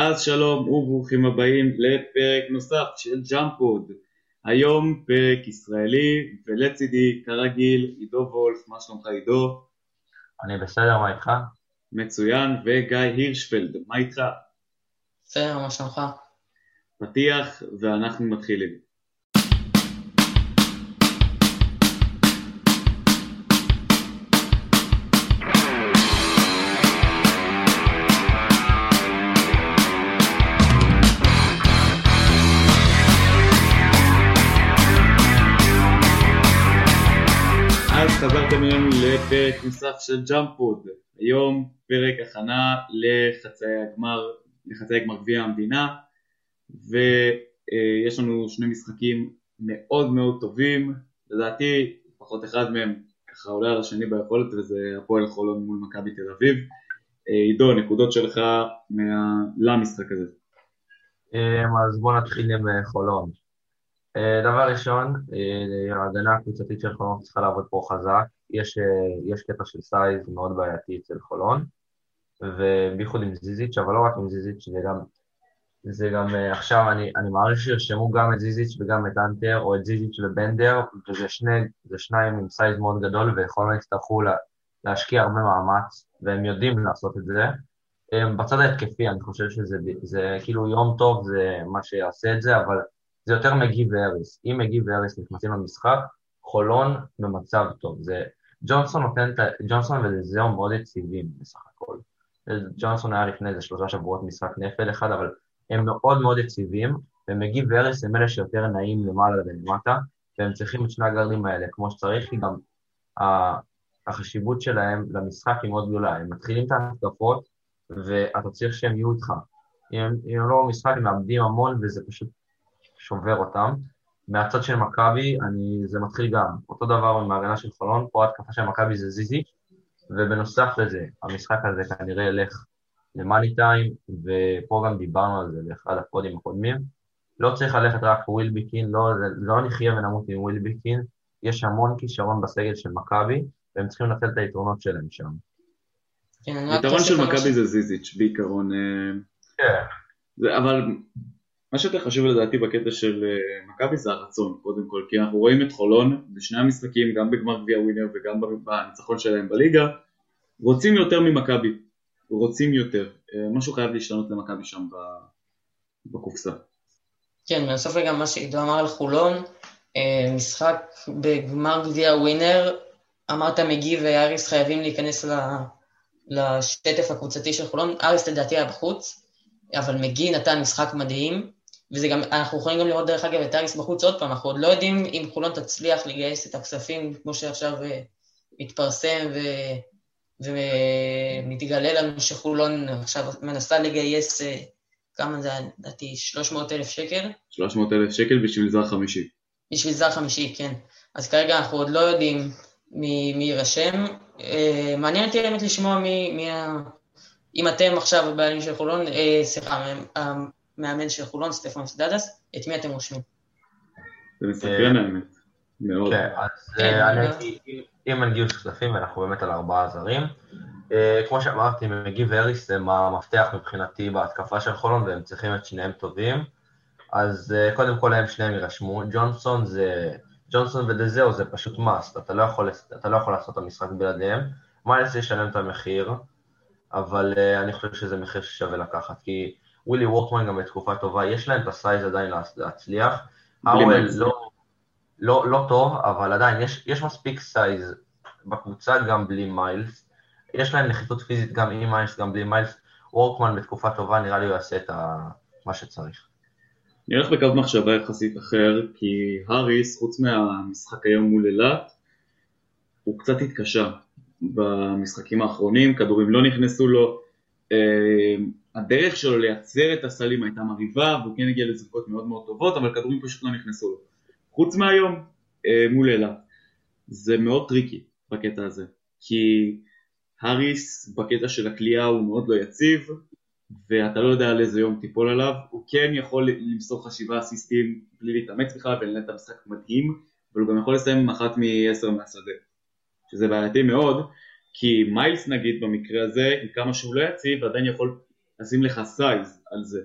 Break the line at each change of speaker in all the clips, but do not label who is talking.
אז שלום וברוכים הבאים לפרק נוסף של ג'אמפוד. היום פרק ישראלי, ולצידי כרגיל עידו וולף, מה שלומך עידו?
אני בסדר, מה איתך?
מצוין, וגיא הירשפלד, מה איתך?
בסדר, מה שלומך?
פתיח ואנחנו מתחילים. לפרק נוסף של ג'אמפוד. היום פרק הכנה לחצאי הגמר, לחצאי גמר גביע המדינה, ויש לנו שני משחקים מאוד מאוד טובים, לדעתי לפחות אחד מהם ככה עולה על השני ביכולת וזה הפועל חולון מול מכבי תל אביב. עידו, נקודות שלך מה... למשחק הזה.
אז בואו נתחיל עם אה, חולון. אה, דבר ראשון, אה, ההגנה הקבוצתית של חולון צריכה לעבוד פה חזק. יש, אה, יש קטע של size מאוד בעייתי אצל חולון, ובייחוד עם זיזיץ', אבל לא רק עם זיזיץ', זה גם, זה גם עכשיו, אני, אני מעריך שירשמו גם את זיזיץ' וגם את אנטר, או את זיזיץ' ובנדר, וזה שני, שניים עם סייז מאוד גדול, וחולון יצטרכו לה, להשקיע הרבה מאמץ, והם יודעים לעשות את זה. בצד ההתקפי, אני חושב שזה זה, כאילו יום טוב זה מה שיעשה את זה, אבל זה יותר מגי ואריס. אם מגי ואריס נכנסים למשחק, חולון במצב טוב. זה, ג'ונסון נותן את ה... ג'ונסון וזהו מאוד יציבים בסך הכל. ג'ונסון היה לפני איזה שלושה שבועות משחק נפל אחד, אבל הם מאוד מאוד יציבים, ומגי ואריס הם אלה שיותר נעים למעלה ולמטה, והם צריכים את שני הגרדים האלה כמו שצריך, כי גם החשיבות שלהם למשחק היא מאוד גדולה. הם מתחילים את ההתקפות, ואתה צריך שהם יהיו איתך. אם הם לא במשחק, הם מאבדים המון, וזה פשוט שובר אותם. מהצד של מכבי, זה מתחיל גם, אותו דבר עם ההגנה של חולון, פה ההתקפה של מכבי זה זיזיץ', ובנוסף לזה, המשחק הזה כנראה ילך ל money time, ופה גם דיברנו על זה באחד הפודים הקודמים. לא צריך ללכת רק ווילביקין, לא, לא נחיה ונמות עם ווילביקין, יש המון כישרון בסגל של מכבי, והם צריכים לנצל את היתרונות שלהם שם.
כן, היתרון של מכבי זה זיזיץ' בעיקרון. אה,
כן.
אבל מה שיותר חשוב לדעתי בקטע של אה, מכבי זה הרצון קודם כל, כי אנחנו רואים את חולון בשני המשחקים, גם בגמר גביע ווינר וגם בניצחון שלהם בליגה, רוצים יותר ממכבי, רוצים יותר, אה, משהו חייב להשתנות למכבי שם בקופסה.
כן, בסוף גם מה שעידו אמר על חולון, אה, משחק בגמר גביע ווינר, אמרת מגי ואריס חייבים להיכנס לשטף הקבוצתי של חולון, אריס לדעתי היה בחוץ, אבל מגי נתן משחק מדהים, וזה גם, אנחנו יכולים גם לראות דרך אגב את אריס בחוץ עוד פעם, אנחנו עוד לא יודעים אם חולון תצליח לגייס את הכספים כמו שעכשיו אה, מתפרסם ו... ומתגלה לנו שחולון עכשיו מנסה לגייס, אה, כמה זה לדעתי, 300 אלף שקל?
300 אלף שקל בשביל זר חמישי.
בשביל זר חמישי, כן. אז כרגע אנחנו עוד לא יודעים מי, מי יירשם. אה, מעניין אותי באמת לשמוע מי, מי ה... אם אתם עכשיו הבעלים של חולון, סליחה, המאמן של חולון, סטפנוס דדס, את מי אתם רושמים?
זה מסקרן האמת, מאוד.
כן, אז כן, אה, אם אין גיוס כספים, ואנחנו באמת על ארבעה זרים, אה, כמו שאמרתי, מגי ואריס הם המפתח מבחינתי בהתקפה של חולון, והם צריכים את שניהם טובים. אז אה, קודם כל הם שניהם יירשמו. ג'ונסון זה... ג'ונסון ודזהו זה פשוט must, אתה לא יכול, אתה לא יכול לעשות את המשחק בלעדיהם. מיילס ישלם את המחיר, אבל אני חושב שזה מחיר ששווה לקחת, כי ווילי וורקמן גם בתקופה טובה, יש להם את ה size עדיין להצליח. האוול לא, לא, לא טוב, אבל עדיין יש, יש מספיק size בקבוצה גם בלי מיילס. יש להם נחיתות פיזית גם עם מיילס, גם בלי מיילס. וורקמן בתקופה טובה, נראה לי הוא יעשה את ה... מה שצריך.
אני הולך בקו מחשבה יחסית אחר, כי האריס, חוץ מהמשחק היום מול אילת, הוא קצת התקשה במשחקים האחרונים, כדורים לא נכנסו לו, אה, הדרך שלו לייצר את הסלים הייתה מרהיבה והוא כן הגיע לזריקות מאוד מאוד טובות אבל כדורים פשוט לא נכנסו לו. חוץ מהיום אה, מול אילת זה מאוד tricky בקטע הזה כי האריס בקטע של הקליעה הוא מאוד לא יציב ואתה לא יודע על איזה יום תיפול עליו הוא כן יכול למסור שבעה אסיסטים בלי להתאמץ בכלל ולנהל את המשחק מדהים אבל הוא גם יכול לסיים עם אחת מעשר מהשדה שזה בעייתי מאוד כי מיילס נגיד במקרה הזה עם כמה שהוא לא יציב עדיין יכול לשים לך size על זה.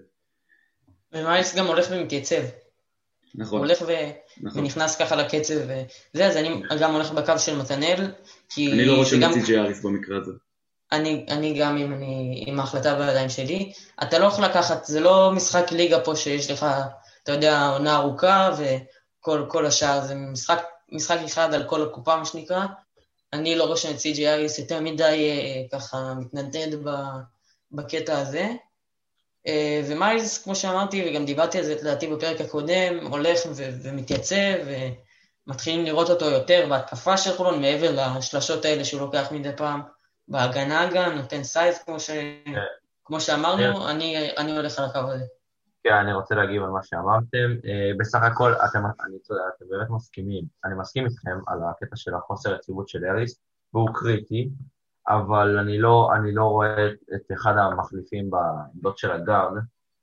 ומיילס גם הולך ומתייצב.
נכון.
הולך ו...
נכון.
ונכנס ככה לקצב וזה, אז אני גם הולך בקו של מתנאל, כי...
אני לא רושם
שגם-
את סי.ג'י אריס במקרה הזה.
אני, אני גם, אם אני, עם ההחלטה בידיים שלי, אתה לא יכול לקחת, זה לא משחק ליגה פה שיש לך, אתה יודע, עונה ארוכה וכל כל השאר, זה משחק, משחק אחד על כל הקופה, מה שנקרא. אני לא רושם את סי.ג'י אריס יותר מדי אה, ככה מתנדנד ב- בקטע הזה. אה, ומיילס, כמו שאמרתי, וגם דיברתי על זה לדעתי בפרק הקודם, הולך ו- ומתייצב, ומתחילים לראות אותו יותר בהתקפה של חולון, מעבר לשלשות האלה שהוא לוקח מדי פעם. בהגנה גם, נותן size כמו, ש... כמו שאמרנו, אני, אני הולך על הקו הזה.
כן, אני רוצה להגיב על מה שאמרתם. אה, בסך הכל, אתם, אני, אתם באמת מסכימים. אני מסכים איתכם על הקטע של החוסר יציבות של אריס, והוא קריטי, אבל אני לא, אני לא רואה את אחד המחליפים בעמדות של הגארד,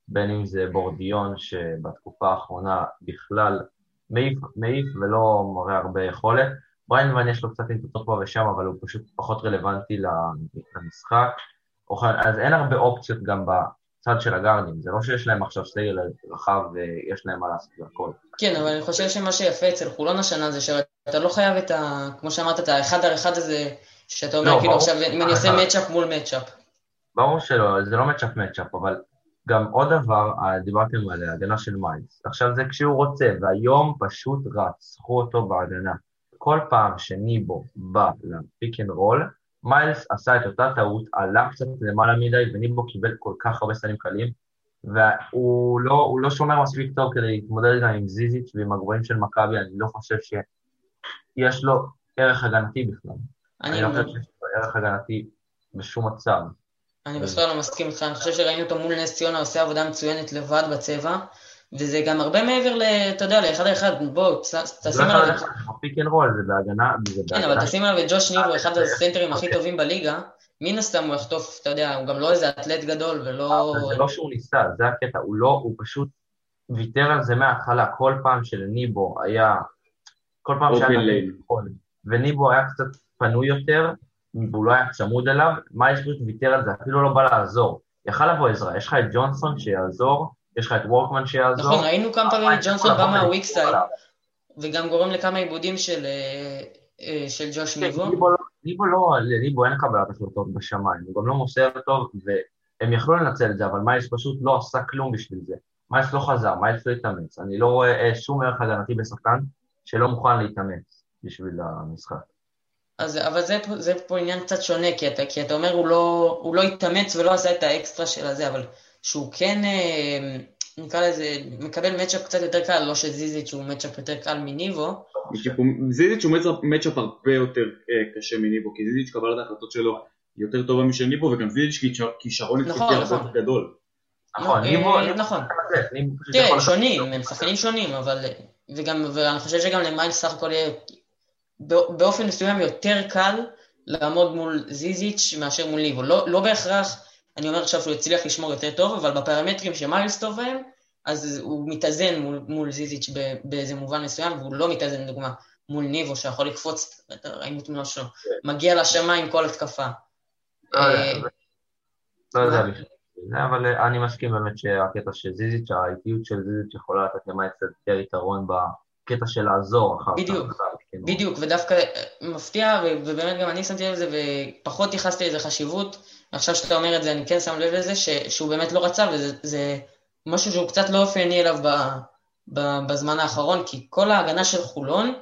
בין אם זה בורדיון, שבתקופה האחרונה בכלל מעיף, מעיף ולא מראה הרבה יכולת. בריינמן יש לו קצת אינטרסות פה ושם, אבל הוא פשוט פחות רלוונטי למשחק. אז אין הרבה אופציות גם בצד של הגארדים, זה לא שיש להם עכשיו סגל רחב ויש להם מה לעשות והכל.
כן, אבל אני חושב שמה שיפה אצל חולון השנה זה שאתה לא חייב את ה... כמו שאמרת, את האחד על אחד הזה, שאתה אומר,
לא,
כאילו
ברור.
עכשיו, אם אני עושה מצ'אפ מול מצ'אפ.
ברור שלא, זה לא מצ'אפ מצ'אפ, אבל גם עוד דבר, אה, דיברתם על ההגנה של מיילס. עכשיו זה כשהוא רוצה, והיום פשוט רצחו אותו בהגנה. כל פעם שניבו בא ל pick and roll, מיילס עשה את אותה טעות, עלה קצת למעלה מדי, וניבו קיבל כל כך הרבה סלים קלים, והוא לא, לא שומר מספיק טוב כדי להתמודד גם עם זיזיץ' ועם הגבוהים של מכבי, אני לא חושב שיש לו ערך הגנתי בכלל. אני
אני,
לא חושב שיש לו ערך הגנתי בשום מצב.
אני בכלל לא מסכים איתך, אני חושב שראינו אותו מול נס ציונה עושה עבודה מצוינת לבד בצבע, וזה גם הרבה מעבר ל... אתה יודע, לאחד על אחד, בוא,
זה
תשים
לא
עליו...
להיות pick and roll, זה בהגנה, זה
כן. אבל תשים עליו את ג'וש ניבו, אחד
אוקיי.
הסנטרים הכי טובים בליגה, מן הסתם הוא יחטוף, אתה יודע, הוא גם לא איזה אתלט גדול ולא...
אבל זה לא שהוא ניסה, זה הקטע, הוא לא, הוא פשוט ויתר על זה מההתחלה, כל פעם שלניבו היה, כל פעם שהיה. נכון, וניבו היה קצת פנוי יותר, והוא לא היה צמוד אליו, מיילס פשוט ויתר על זה, אפילו לא בא לעזור. יכל לבוא עזרה, יש לך את ג'ונסון שיעזור, יש לך את וורקמן שיעזור.
נכון, ראינו כמה פעמים את ג'ונסון בא
לבוא
מה weak side,
עליו.
וגם גורם לכמה איבודים של, אה, אה, של ג'וש
כן,
ניבו.
ניבו לא- ניבו לא, לניבו אין קבלת החלטות בשמיים, הוא גם לא מוסר טוב, והם יכלו לנצל את זה, אבל מיילס פשוט לא עשה כלום בשביל זה. מיילס לא חזר, מיילס לא התאמץ. אני לא רואה אה, שום ערך הגנתי בשחקן שלא מוכן להתאמץ בשביל המשחק.
אז, אבל זה, זה פה עניין קצת שונה, כי אתה, כי אתה אומר הוא לא, הוא לא התאמץ ולא עשה את האקסטרה של הזה, אבל שהוא כן, אה, נקרא לזה, מקבל מצ'אפ קצת יותר קל, לא שזיזיץ' הוא מצ'אפ יותר קל מניבו,
זיזיץ' הוא מצ'אפ- הרבה יותר אה, קשה מניבו, כי זיזיץ' קבלת ההחלטות שלו יותר טובה משל ניבו, וגם זיזיץ' כישר- כישרון
נכון,
התקפי הרבה
נכון.
יותר גדול.
נכון,
אה,
ניבו,
נכון. תראה,
לעשות-
שונים, הם שחקנים שונים, אבל, וגם, ואני חושב שגם למיילס סך הכל יהיה באופן מסוים יותר קל לעמוד מול זיזיץ' מאשר מול ניבו. לא, לא בהכרח, אני אומר עכשיו שהוא יצליח לשמור יותר טוב, אבל בפרמטרים שמיילס טוב בהם, אז הוא מתאזן מול, מול זיזיץ' באיזה מובן מסוים, והוא לא מתאזן, לדוגמה, מול ניבו, שיכול לקפוץ, ראינו תמונה שלו, מגיע לשמיים כל התקפה.
לא יודע,
אה,
לא זה, אבל אה, אני מסכים באמת שהקטע של זיזיץ', האיטיות של זיזיץ' יכולה לתת למיילס יותר יתרון בקטע של לעזור אחר כך.
בדיוק,
כן,
בדיוק, ודווקא מפתיע, ובאמת גם אני שמתי לב לזה, ופחות ייחסתי לזה חשיבות. עכשיו שאתה אומר את זה, אני כן שם לב לזה, ש, שהוא באמת לא רצה, וזה זה משהו שהוא קצת לא אופייני אליו ב, ב, בזמן האחרון, כי כל ההגנה של חולון,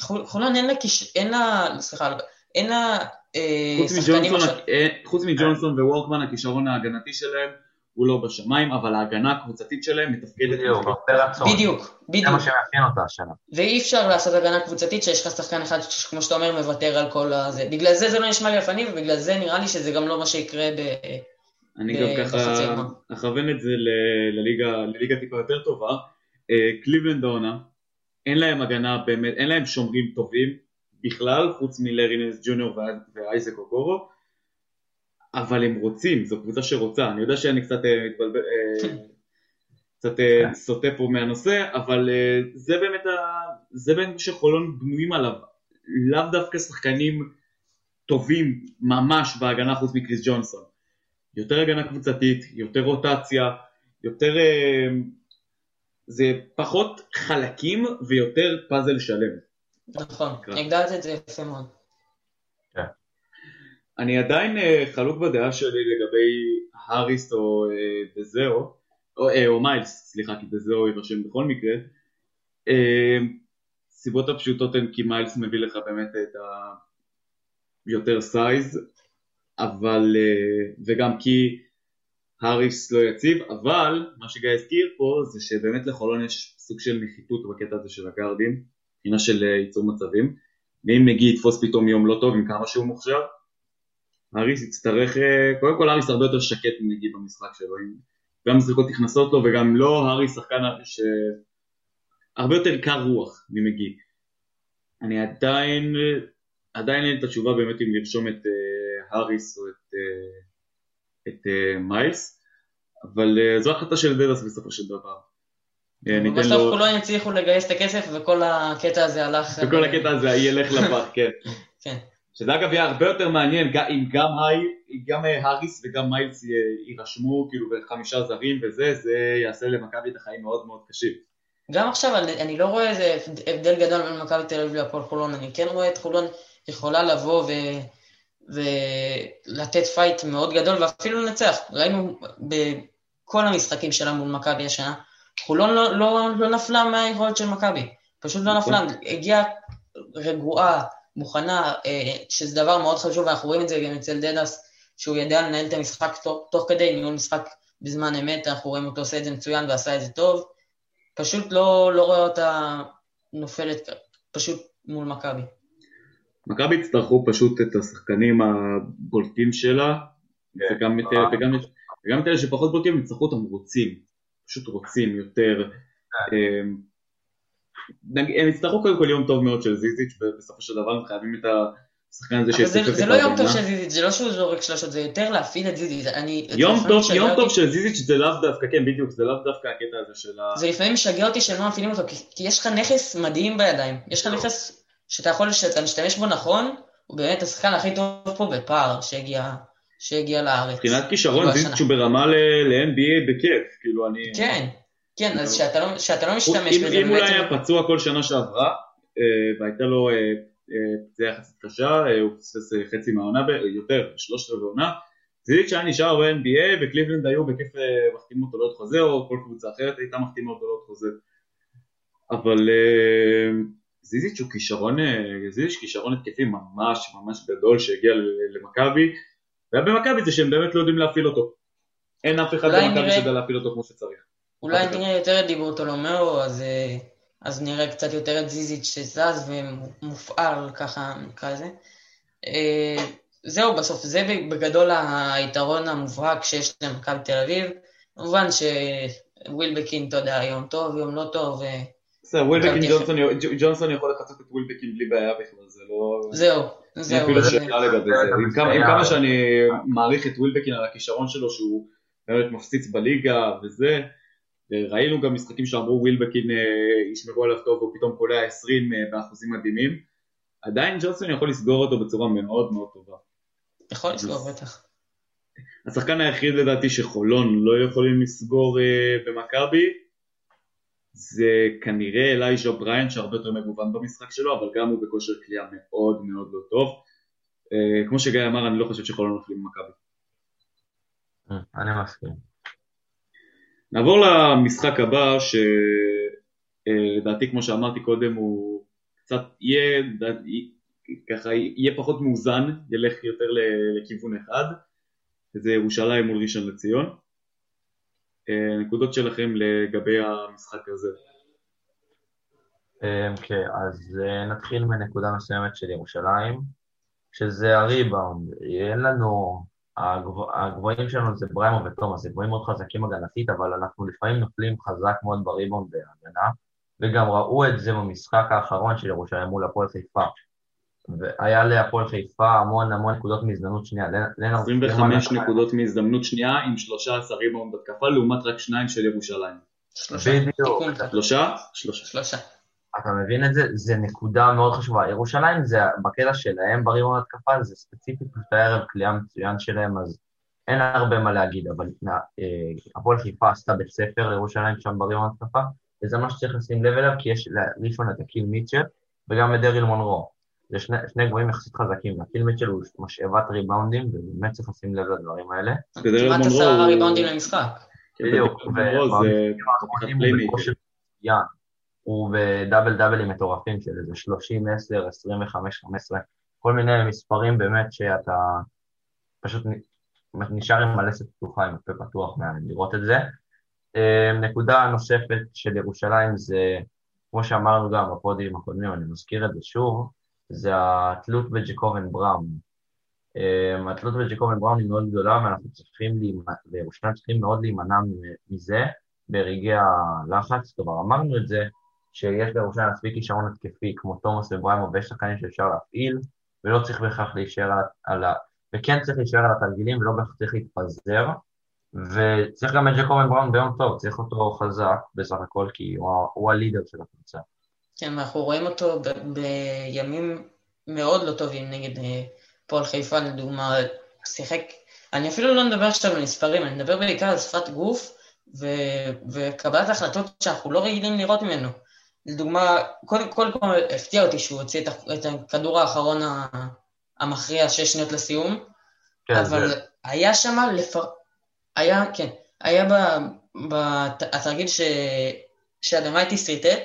חול- חולון אין לה, כיש- אין לה, סליחה, אין לה אה,
חוץ
שחקנים.
אה, חוץ מג'ונסון ווורקמן, הכישרון ההגנתי שלהם הוא לא בשמיים, אבל ההגנה הקבוצתית שלהם מתפקדת.
בדיוק. הרבה רצון.
בדיוק,
זה
בדיוק.
מה שמאפיין אותה השנה.
ואי אפשר לעשות הגנה קבוצתית שיש לך שחקן אחד שכמו שאתה אומר מוותר על כל הזה. בגלל זה זה לא נשמע לי יפני ובגלל זה נראה לי שזה גם לא מה שיקרה ב...
אני
ב-
גם ככה. אכוון את זה ל- לליגה, לליגה טיפה יותר טובה. אה, קליבלנד העונה, אין להם הגנה באמת, אין להם שומרים טובים בכלל, חוץ מלרינס ג'וניור ואייזק אוקורו, אבל הם רוצים, זו קבוצה שרוצה. אני יודע שאני קצת אה, מתבלבל, אה, קצת אה,
כן.
סוטה פה מהנושא, אבל זה באמת, ה... זה באמת מה שחולון בנויים עליו. לאו דווקא שחקנים טובים ממש בהגנה חוץ מקריס ג'ונסון. יותר הגנה קבוצתית, יותר רוטציה, יותר... זה פחות חלקים ויותר פאזל שלם.
נכון, הגדרת את זה יפה מאוד.
אני עדיין אה, חלוק בדעה שלי לגבי האריס או אה, דזאו, או, או מיילס, סליחה, כי דזאו יירשם בכל מקרה. הסיבות הפשוטות הן כי מיילס מביא לך באמת את ה... יותר size, אבל, וגם כי האריס לא יציב, אבל מה שגיא הזכיר פה זה שבאמת לחולון יש סוג של נחיתות בקטע הזה של הגארדים, מבחינה של אה, ייצור מצבים, ואם מגי יתפוס פתאום יום לא טוב עם כמה שהוא מוכשר, האריס יצטרך, אה, קודם כל האריס הרבה יותר שקט ממגי במשחק שלו, גם זריקות נכנסות לו וגם לא האריס שחקן שהרבה יותר קר רוח ממגי. אני עדיין, עדיין אין את התשובה באמת אם לרשום את uh, האריס או את uh, את אה, מיילס, אבל אה, זו החלטה של דדס בסופו של דבר.
אה, בסוף כולם הצליחו לגייס את הכסף וכל הקטע הזה הלך...
וכל הקטע הזה ילך לפח, כן.
כן.
שזה אגב יהיה הרבה יותר מעניין אם גם, גם האריס וגם מיילס יירשמו כאילו בחמישה זרים וזה, זה יעשה למכבי את החיים מאוד מאוד קשים.
גם עכשיו אני, אני לא רואה איזה הבדל גדול בין מכבי תל אביב להפועל חולון, אני כן רואה את חולון יכולה לבוא ו... ולתת פייט מאוד גדול ואפילו לנצח. ראינו בכל המשחקים שלה מול מכבי השנה, חולון לא, לא, לא נפלה מהיכולת של מכבי, פשוט לא נפלה, הגיעה רגועה, מוכנה, אה, שזה דבר מאוד חשוב, ואנחנו רואים את זה גם אצל דדס, שהוא ידע לנהל את המשחק תוך, תוך כדי ניהול משחק בזמן אמת, אנחנו רואים אותו עושה את זה מצוין ועשה את זה טוב, פשוט לא, לא רואה אותה נופלת, פשוט מול מכבי.
מכבי יצטרכו פשוט את השחקנים הבולטים שלה, כן. וגם את וגם, וגם את אלה שפחות בולטים, יצטרכו אותם רוצים, פשוט רוצים יותר. הם יצטרכו קודם כל יום טוב מאוד של זיזיץ', ובסופו של דבר הם חייבים את השחקן הזה שיספק את.
זה לא יום טוב של זיזיץ', זה לא שהוא זורק שלושות, זה יותר להפעיל את זיזיץ'.
יום טוב, יום טוב של זיזיץ' זה לאו דווקא, כן בדיוק, זה לאו דווקא הקטע הזה של ה...
זה לפעמים משגע אותי שהם לא מפעילים אותו, כי יש לך נכס מדהים בידיים, יש לך נכס שאתה יכול, שאתה משתמש בו נכון, הוא באמת השחקן הכי טוב פה בפער שהגיע, שהגיע לארץ.
מבחינת כישרון זיז שהוא ברמה ל-NBA בכיף, כאילו אני...
כן, כן, אז שאתה לא, שאתה לא משתמש בזה...
אם הוא היה פצוע כל שנה שעברה, אה, והייתה לו פציעה אה, אה, יחסית קשה, הוא פספס חצי מהעונה, יותר, שלושת רבעי עונה, זיזיץ' שהיה נשאר ב-NBA וקליבלנד היו בכיף מחתימים אותו לעוד חוזה, או כל קבוצה אחרת הייתה מחתימה אותו לעוד חוזה. אבל זיזיץ' הוא כישרון, זיזיץ' כישרון התקפי ממש ממש גדול שהגיע למכבי, ובמכבי זה שהם באמת לא יודעים להפעיל אותו. אין אף אחד במכבי שיודע להפעיל אותו כמו שצריך.
אולי נראה יותר את דיברטולומיאו, אז, אה, אז נראה קצת יותר את זיזיץ' שזז ומופעל, ככה נקרא לזה. אה, זהו, בסוף זה בגדול היתרון המובהק שיש למכבי תל אביב. כמובן שווילבקין, אתה יודע, יום טוב, יום לא טוב,
בסדר, ווילבקין ג'ונסון יכול לחצות את ווילבקין בלי בעיה בכלל, זה לא...
זהו,
זהו. אין אפילו שאלה לגבי זה. עם כמה שאני מעריך את ווילבקין על הכישרון שלו, שהוא באמת מפציץ בליגה וזה, ראינו גם משחקים שאמרו ווילבקין אה, ישמרו עליו טוב, והוא פתאום קולע 20 אה, באחוזים מדהימים. עדיין ג'ונסון יכול לסגור אותו בצורה מאוד מאוד טובה.
יכול לסגור, בטח.
השחקן היחיד לדעתי שחולון לא יכולים לסגור אה, במכבי זה כנראה אלייז'ה בריין שהרבה יותר מגוון במשחק שלו, אבל גם הוא בכושר קליעה מאוד מאוד לא טוב. Uh, כמו שגיא אמר, אני לא חושב שיכולנו נופלים במכבי.
אני מסכים.
נעבור למשחק הבא, שלדעתי, uh, כמו שאמרתי קודם, הוא קצת יהיה, ככה, יהיה פחות מאוזן, ילך יותר לכיוון אחד, וזה ירושלים מול ראשון לציון. אה, נקודות שלכם לגבי המשחק הזה.
אה, כן, אז אה, נתחיל מנקודה מסוימת של ירושלים, שזה הריבאונד. אין לנו, הגבוהים שלנו זה בריימו ותומאס, זה גבוהים מאוד חזקים הגנתית, אבל אנחנו לפעמים נופלים חזק מאוד בריבאונד בהגנה, וגם ראו את זה במשחק האחרון של ירושלים מול הפועל חיפה. והיה להפועל חיפה המון המון נקודות מהזדמנות שנייה.
25 נקודות מהזדמנות שנייה עם 13 ריבאונד התקפה לעומת רק שניים של ירושלים.
שלושה.
בדיוק.
שלושה?
שלושה.
אתה מבין את זה? זה נקודה מאוד חשובה. ירושלים זה, בקטע שלהם בריבאונד התקפה, זה ספציפית פשוט הערב כליאה מצוין שלהם, אז אין הרבה מה להגיד, אבל אה, הפועל חיפה עשתה בית ספר לירושלים שם בריאון התקפה, וזה מה שצריך לשים לב אליו, כי יש לראשון את הקיל מיטשל וגם את דריל מונרו. זה שני, שני גבוהים יחסית חזקים, הקיל מיטשל הוא משאבת ריבאונדים, ובאמת צריך לשים לב לדברים האלה.
כמעט עשרה ריבאונדים למשחק.
בדיוק, הוא בדאבל דאבלים מטורפים של איזה 30, 10, 25, 15, כל מיני מספרים באמת שאתה פשוט נשאר עם הלסת פתוחה, עם הפה פתוח לראות את זה. אמ, נקודה נוספת של ירושלים זה, כמו שאמרנו גם בפודים הקודמים, אני מזכיר את זה שוב, זה התלות בג'קובן בראון. אמ, התלות בג'קובן בראון היא מאוד גדולה ואנחנו צריכים, וירושלים צריכים מאוד להימנע מזה ברגעי הלחץ. כלומר, אמרנו את זה, שיש לירושלים מספיק כישרון התקפי כמו תומאס ובריימו ויש שחקנים שאפשר להפעיל, ולא צריך בהכרח להישאר על ה... וכן צריך להישאר על התרגילים ולא בהכרח צריך להתפזר. וצריך גם את ג'קובן בראון ביום טוב, צריך אותו חזק בסך הכל, כי הוא, הוא הלידר של הקבוצה.
כן, אנחנו רואים אותו ב- בימים מאוד לא טובים נגד אה, פועל חיפה, לדוגמה, שיחק, אני אפילו לא מדבר עכשיו על מספרים, אני מדבר בעיקר על שפת גוף ו- וקבלת החלטות שאנחנו לא רגילים לראות ממנו. לדוגמה, קודם כל, כל הפתיע אותי שהוא הוציא את הכדור האחרון המכריע שש שניות לסיום, כן, אבל זה... היה שם, לפר... היה, כן, היה בתרגיל ש... שאדמייטי סריטט,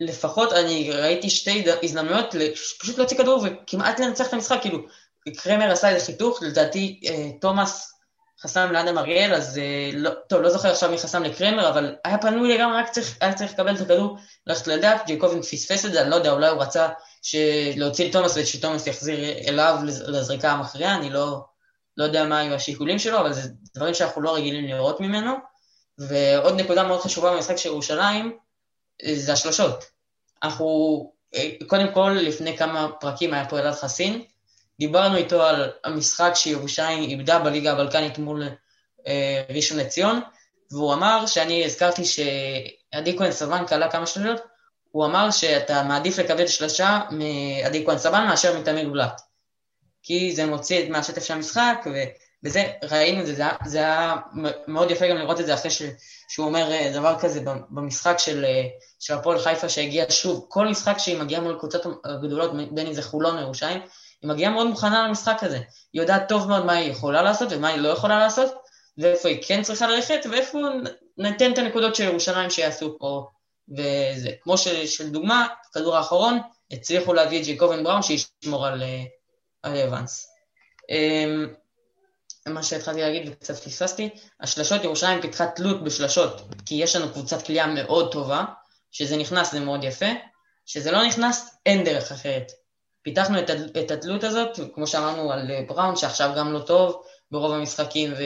לפחות אני ראיתי שתי הזדמנויות פשוט להוציא כדור וכמעט לנצח את המשחק, כאילו, קרמר עשה איזה חיתוך, לדעתי אה, תומאס חסם לאדם אריאל, אז אה, לא, טוב, לא זוכר עכשיו מי חסם לקרמר, אבל היה פנוי לגמרי, רק צריך, היה צריך לקבל את הכדור, ללכת לדף, ג'ייקובן פספס את זה, אני לא יודע, אולי הוא רצה להוציא את תומאס ושתומאס יחזיר אליו לזריקה המכריעה, אני לא, לא יודע מה היו השיקולים שלו, אבל זה דברים שאנחנו לא רגילים לראות ממנו. ועוד נקודה מאוד חשובה במשחק של ירושלים, זה השלושות. אנחנו, קודם כל, לפני כמה פרקים היה פה אלעד חסין, דיברנו איתו על המשחק שירושלים איבדה בליגה הבלקנית מול אה, ראשון לציון, והוא אמר, שאני הזכרתי שעדי כהן סבן קלה כמה שלושות, הוא אמר שאתה מעדיף לקבל שלושה מעדי כהן סבן מאשר מתמיר בלאט. כי זה מוציא מהשטף של המשחק, וזה, ראינו את זה, זה, זה היה מאוד יפה גם לראות את זה אחרי ש, שהוא אומר אה, דבר כזה במשחק של, אה, של הפועל חיפה שהגיע שוב, כל משחק שהיא מגיעה מול קבוצות הגדולות, בין אם זה חולון או ירושלים, היא מגיעה מאוד מוכנה למשחק הזה. היא יודעת טוב מאוד מה היא יכולה לעשות ומה היא לא יכולה לעשות, ואיפה היא כן צריכה ללכת, ואיפה ניתן את הנקודות של ירושלים שיעשו פה, וזה. כמו של, של דוגמה, כדור האחרון, הצליחו להביא את ג'יקובן בראון שישמור על, אה, על אבנס. אמ, מה שהתחלתי להגיד וקצת פספסתי, השלשות ירושלים פיתחה תלות בשלשות, כי יש לנו קבוצת כליאה מאוד טובה, שזה נכנס זה מאוד יפה, שזה לא נכנס אין דרך אחרת. פיתחנו את, את התלות הזאת, כמו שאמרנו על בראון, שעכשיו גם לא טוב ברוב המשחקים ו,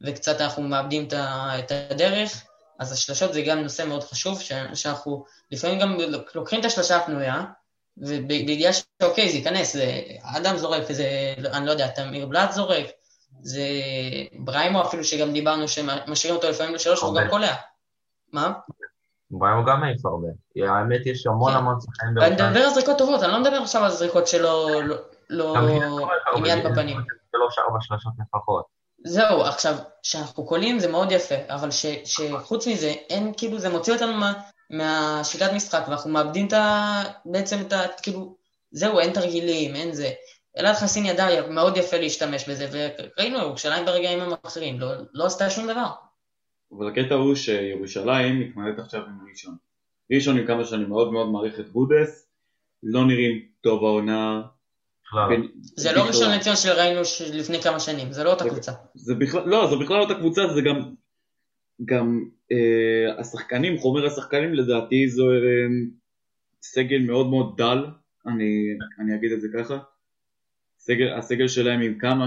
וקצת אנחנו מאבדים את הדרך, אז השלשות זה גם נושא מאוד חשוב, שאנחנו לפעמים גם לוקחים את השלשה הפנויה, ובידיעה שאוקיי, זה ייכנס, זה אדם זורק, זה, אני לא יודע, תמיר בלאט זורק, זה בריימו אפילו, שגם דיברנו שמשאירים אותו לפעמים לשלוש, הוא גם קולע. מה?
בריימו גם מעיף הרבה. האמת, יש המון כן. המון שחקנים
אני מדבר על זריקות טובות, אני לא מדבר עכשיו על זריקות שלא, לא, לא עם יד בפנים.
שלוש, ארבע שלושות לפחות.
זהו, עכשיו, כשאנחנו קולים זה מאוד יפה, אבל שחוץ מזה, אין, כאילו, זה מוציא אותנו מהשיטת משחק, ואנחנו מאבדים את ה... בעצם את ה... כאילו, זהו, אין תרגילים, אין זה. אלעד חסין ידע מאוד יפה להשתמש בזה, וראינו, ירושלים ברגעים האחרים, לא, לא עשתה שום דבר.
אבל הקטע הוא שירושלים מתמודדת עכשיו עם ראשון. ראשון עם כמה שאני מאוד מאוד מעריך את בודס, לא נראים טוב העונה.
זה לא ראשון לציון שראינו לפני כמה שנים, זה לא אותה קבוצה.
זה בכלל, לא, זה בכלל לא אותה קבוצה, זה גם, גם אה, השחקנים, חומר השחקנים לדעתי זו אה, סגל מאוד מאוד דל, אני, אני אגיד את זה ככה. הסגל, הסגל שלהם עם כמה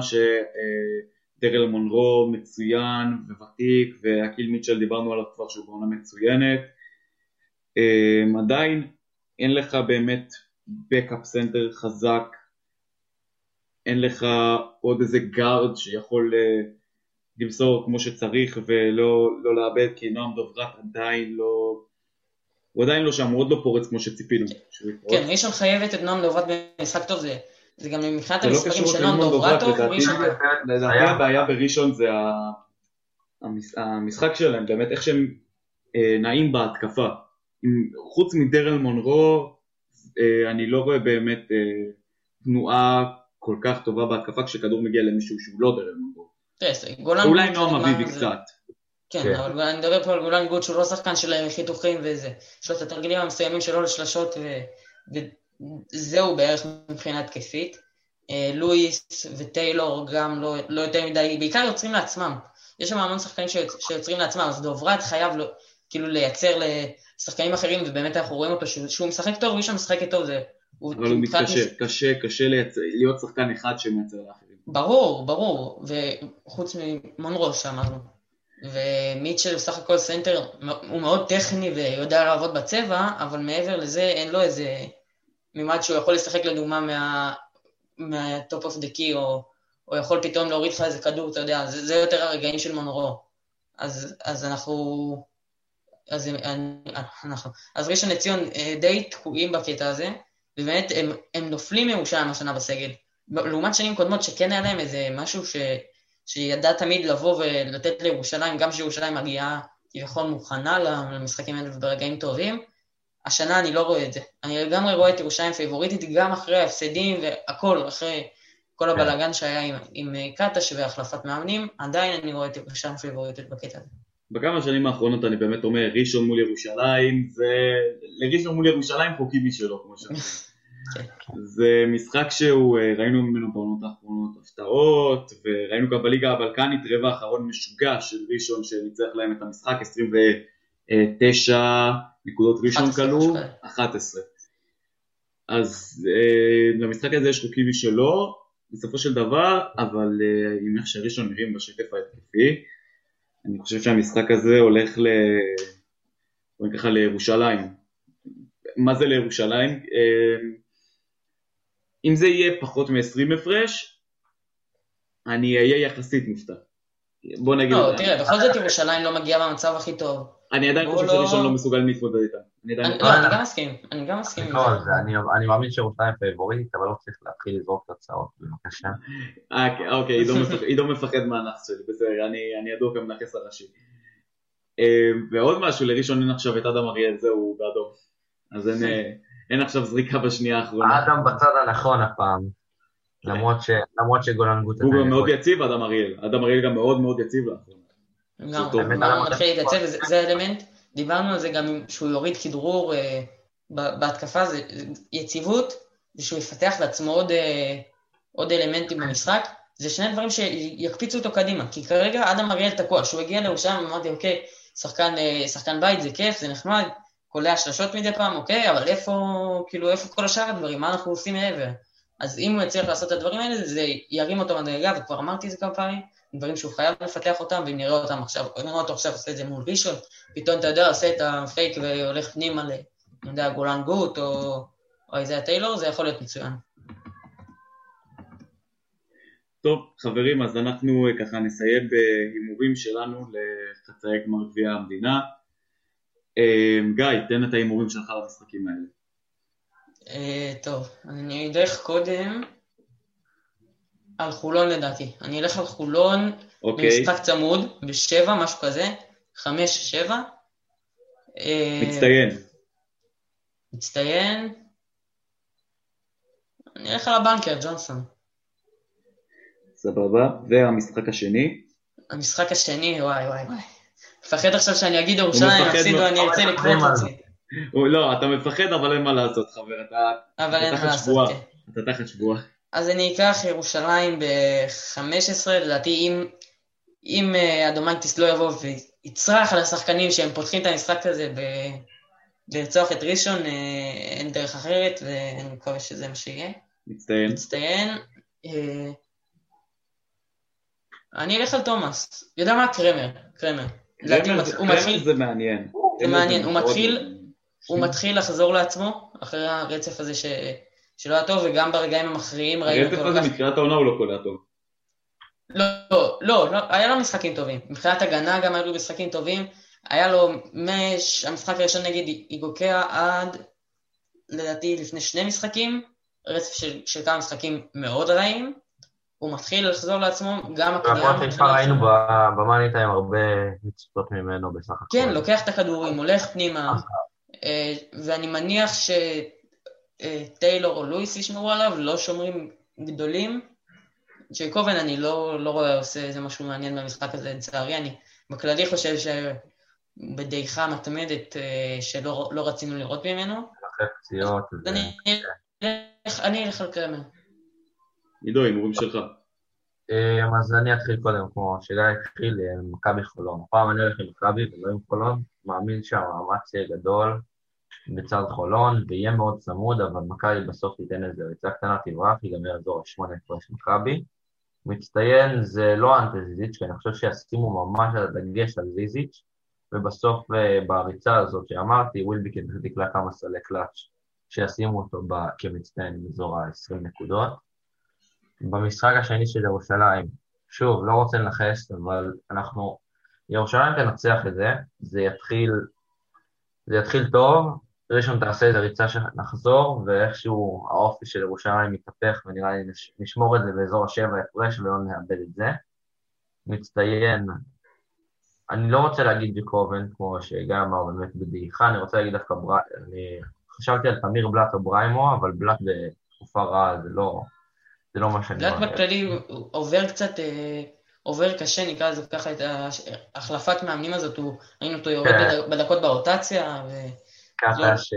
שדרל מונרו מצוין וותיק והקיל מיטשל דיברנו עליו כבר שהוא בעונה מצוינת. אמ, עדיין אין לך באמת backup סנטר חזק. אין לך עוד איזה גארד שיכול אה, למסור כמו שצריך ולא לא לאבד כי נועם דוברת עדיין לא הוא עדיין לא שם, הוא עוד לא פורץ כמו שציפינו
כן, ראשון חייבת את נועם דוברת במשחק טוב, זה זה גם מבחינת
לא
המספרים של
דוברת, דוברת
טוב,
לדעתי
ראשון.
לדעתי. הבעיה בראשון זה המשחק שלהם, באמת איך שהם אה, נעים בהתקפה. חוץ מדרל מונרו, אה, אני לא רואה באמת אה, תנועה כל כך טובה בהתקפה כשכדור מגיע למישהו שהוא לא דרל מונרו. אולי נועם אביבי קצת.
כן,
כן.
אבל אני מדבר פה על גולן גוט שהוא לא שחקן של חיתוכים וזה. יש לו את התרגילים המסוימים שלו לשלשות ו- וזהו בערך מבחינה התקפית. אה, לואיס וטיילור גם לא, לא יותר מדי, בעיקר יוצרים לעצמם. יש שם המון שחקנים שיוצ, שיוצרים לעצמם, אז דוברת חייב לו, כאילו לייצר לשחקנים אחרים, ובאמת אנחנו רואים אותו שהוא, שהוא משחק טוב, מי שמשחק טוב זה...
אבל הוא מתקשה, קשה, קשה לייצר- להיות שחקן אחד שמייצר לאחרים.
ברור, ברור, וחוץ ממונרו שאמרנו. ומיטשל בסך הכל סנטר, הוא מאוד טכני ויודע לעבוד בצבע, אבל מעבר לזה אין לו איזה מימד שהוא יכול לשחק לדוגמה מה, מה top of the key, או, או יכול פתאום להוריד לך איזה כדור, אתה יודע, זה, זה יותר הרגעים של מונרו. אז, אז אנחנו... אז, אנחנו, אז ראשון לציון אה, די תקועים בקטע הזה, ובאמת הם, הם נופלים מירושלים השנה בסגל. לעומת שנים קודמות שכן היה להם איזה משהו ש, שידע תמיד לבוא ולתת לירושלים, גם שירושלים מגיעה כביכול מוכנה למשחקים האלה וברגעים טובים, השנה אני לא רואה את זה. אני לגמרי רואה את ירושלים פייבוריטית גם אחרי ההפסדים והכל, אחרי כל הבלאגן שהיה עם, עם קטש והחלפת מאמנים, עדיין אני רואה את ירושלים פייבוריטית בקטע הזה.
בכמה שנים האחרונות אני באמת אומר, ראשון מול ירושלים, זה... לראשון מול ירושלים חוקי משלו, כמו שאומרים. זה משחק שהוא, אה, ראינו ממנו בעונות האחרונות הפתעות, וראינו גם בליגה הבלקנית רבע האחרון משוגע של ראשון שניצח להם את המשחק, 29 נקודות ראשון
11,
כלו,
משהו כזה.
11. אז אה, למשחק הזה יש חוקי משלו, בסופו של דבר, אבל אה, עם איך שראשון נראים בשקף ההתקפי, אני חושב שהמשחק הזה הולך ל... בואי ככה לירושלים. מה זה לירושלים? אה, אם זה יהיה פחות מ-20 הפרש, אני אהיה יחסית מופתע. בוא נגיד,
לא, תראה, בכל זאת ירושלים לא מגיעה במצב הכי טוב.
אני עדיין חושב
לא-
שראשון לא מסוגל להתמודד איתם. אני
אני גם מסכים, אני גם מסכים עם
לא,
זה.
אני- אני מאמין שירושלים פייבוריטית, אבל לא צריך להתחיל לזרוק תוצאות, בבקשה.
אה, כן, אוקיי, עידו מפחד- מהנאחס שלי, בסדר, אני אני ידוע כמנכס הראשי. אה, ועוד משהו, לראשון אין עכשיו את אדם אריאל, זהו, באדום. אז אין, אה, עכשיו זריקה בשנייה האחרונה.
אדם בצד הנכון הפעם. למרות שגולן גוטה...
הוא גם מאוד יציב, אדם אריאל. אדם אריאל גם מאוד מאוד יציב לאחרונה.
להתייצב, וזה זה האלמנט, דיברנו על זה גם שהוא יוריד כדרור אה, ב- בהתקפה, זה יציבות, ושהוא יפתח לעצמו עוד, אה, עוד אלמנטים במשחק, זה שני דברים שיקפיצו אותו קדימה, כי כרגע אדם אריאל תקוע, כשהוא הגיע לירושלים אמרתי אוקיי, שחקן, אה, שחקן בית זה כיף, זה נחמד, קולע שלשות מדי פעם, אוקיי, אבל איפה, כאילו, איפה כל השאר הדברים, מה אנחנו עושים מעבר? אז אם הוא יצליח לעשות את הדברים האלה, זה ירים אותו מדרגה, וכבר אמרתי את זה כמה פעמים, דברים שהוא חייב לפתח אותם, ואם נראה אותם עכשיו, נראה אותו עכשיו עושה את זה מול ראשון, פתאום אתה יודע, עושה את הפייק והולך פנימה ל... אני יודע, גולן גוט או, או איזה טיילור, זה יכול להיות מצוין.
טוב, חברים, אז אנחנו אה, ככה נסיים בהימורים שלנו לחצאי גמר גביע המדינה. אה, גיא, תן את ההימורים שלך למשחקים האלה.
אה, טוב, אני אלך קודם על חולון לדעתי. אני אלך על חולון
אוקיי,
במשחק צמוד, בשבע, משהו כזה, חמש, שבע. אה,
מצטיין.
מצטיין. אני אלך על הבנקר, ג'ונסון.
סבבה. והמשחק השני?
המשחק השני, וואי וואי וואי. מפחד עכשיו שאני אגיד ירושלים, יפסידו. אני ארצה
מה
עצמי.
הוא- לא, אתה מפחד, אבל אין מה לעשות, חבר. אתה
אבל אין
תחת
מה לעשות,
שבועה.
כן.
אתה תחת שבועה.
אז אני אקח ירושלים ב-15, לדעתי אם, אם אה, אדומנטיס לא יבוא ויצרח על השחקנים שהם פותחים את המשחק הזה ב... לרצוח את ראשון, אה, אין דרך אחרת, ואני מקווה שזה מה שיהיה.
מצטיין.
מצטיין. אה, אני אלך על תומאס. יודע מה? קרמר. קרמר.
קרמר זה-
הוא
קרמר
מתחיל-
זה מעניין.
זה מעניין, הוא מתחיל-. הוא מתחיל לחזור לעצמו, אחרי הרצף הזה ש... שלא היה טוב, וגם ברגעים המכריעים ראינו אותו לקח-
מתחילת העונה הוא לא קולע טוב.
לא, לא, לא, לא, היה לו משחקים טובים. מבחינת הגנה גם היו לו משחקים טובים. היה לו מש, המשחק הראשון נגד איגוקיה עד, לדעתי, לפני שני משחקים, רצף של, של כמה משחקים מאוד רעים, הוא מתחיל לחזור לעצמו, גם
הקדם... והפועל חיפה ראינו במאני טיים הרבה מצוות ממנו בסך הכל.
כן, לוקח את הכדורים, הולך פנימה, אה, ואני מניח שטיילור או לואיס ישמרו עליו, לא שומרים גדולים. ג'ייקובן אני לא, לא רואה עושה איזה משהו מעניין במשחק הזה, לצערי, אני בכללי חושב שבדעיכה מתמדת אה, שלא לא רצינו לראות ממנו.
אחרי פציעות.
אני אלך על קרמר.
עידו, הימורים שלך.
אה, אז אני אתחיל קודם, כמו שגיא התחיל, מכבי חולון. הפעם אני הולך עם מכבי ולא עם חולון, מאמין שהמאמץ יהיה גדול בצד חולון, ויהיה מאוד צמוד, אבל מכבי בסוף תיתן איזה ריצה קטנה, תברח, ייגמר אזור השמונה הפרש מכבי. מצטיין זה לא אנטה זיזיץ', כי אני חושב שישימו ממש על הדגש על זיזיץ', ובסוף אה, בריצה הזאת שאמרתי, ווילביקין פשוט יקלע כמה סלי קלאץ' שישימו אותו כמצטיין עם אזור ה-20 נקודות. במשחק השני של ירושלים, שוב, לא רוצה לנחש, אבל אנחנו... ירושלים תנצח את זה, זה יתחיל, זה יתחיל טוב, ראשון תעשה איזה ריצה שנחזור, ואיכשהו האופי של ירושלים מתהפך, ונראה לי נשמור את זה באזור השבע הפרש ולא נאבד את זה. מצטיין, אני לא רוצה להגיד ג'קובן, כמו שגיא אמר באמת בדעיכה, אני רוצה להגיד דווקא, בר... אני חשבתי על תמיר בלאט או בריימו, אבל בלאט בתקופה רעה זה לא, זה לא מה שאני...
בלאט בכללי עובר קצת... אה, עובר קשה, נקרא לזה ככה, את החלפת מאמנים הזאת, ראינו אותו יורד כן. בדקות ברוטציה, ו...
קטש,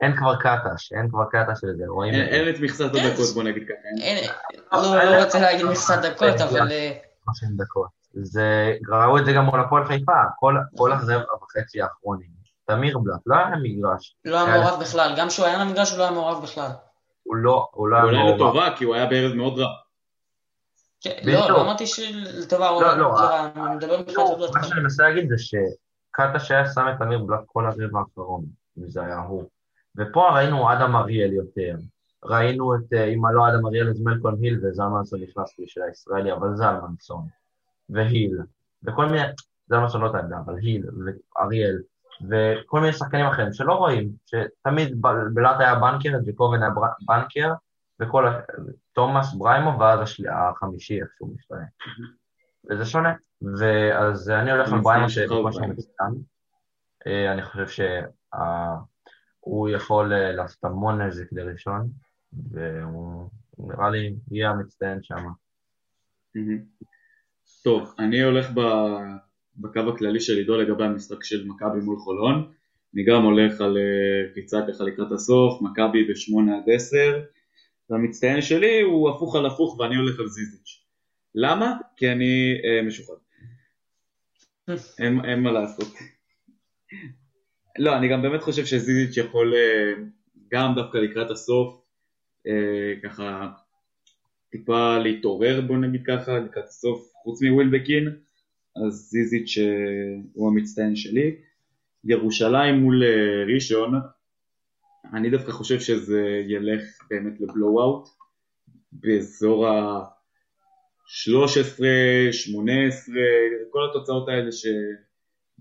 אין כבר קטש, אין כבר קטש לזה, רואים...
אין את מכסת הדקות, בוא נגיד ככה.
לא, לא רוצה להגיד מכסת דקות, אבל...
30 אה, דקות. זה, ראו את זה גם מול הפועל חיפה, כל החזר וחצי האחרונים. תמיר בלאט, לא היה מגרש.
לא היה מעורב בכלל, גם כשהוא היה למגרש הוא לא היה מעורב בכלל.
הוא לא, הוא לא
היה מעורב. הוא היה לטובה, כי הוא היה בערב מאוד רע.
כן, לא, לא אמרתי שלטובה הוא
לא, לא, רע, אני מדבר בכלל... מה שאני מנסה להגיד זה שקטש היה שם את תמיר בלאט כל הרבע האחרון. אם זה היה הוא. ופה ראינו אדם אריאל יותר. ראינו את, אה, אם לא אדם אריאל, אז מלקון היל וזלמנסון נכנס בשביל הישראלי, אבל זלמנסון, והיל, וכל מיני, זלמנסון לא את העמדה, אבל היל ואריאל, וכל מיני שחקנים אחרים שלא רואים, שתמיד בלאט היה בנקר, ג'קובן היה בנקר, וכל, תומאס בריימו, ואז השל... החמישי איכשהו משתנה. וזה שונה. ואז אני הולך על בריימו, שכמו שאני מצטער, אה, אני חושב ש... הוא יכול אה, לעשות המון נזק לראשון, והוא נראה לי יהיה המצטיין שם.
טוב, אני הולך בקו הכללי של עידו לגבי המשחק של מכבי מול חולון. אני גם הולך על אה, קפיצה ככה לקראת הסוף, מכבי ב-8 עד 10, והמצטיין שלי הוא הפוך על הפוך ואני הולך על זיזיץ'. למה? כי אני אה, משוחד. אין, אין מה לעשות. לא, אני גם באמת חושב שזיזיץ' יכול אה, גם דווקא לקראת הסוף אה, ככה טיפה להתעורר בוא נגיד ככה לקראת הסוף חוץ מווילבקין אז זיזיץ' אה, הוא המצטיין שלי. ירושלים מול ראשון אני דווקא חושב שזה ילך באמת לבלואו-אוט באזור ה-13, 18, כל התוצאות האלה ש...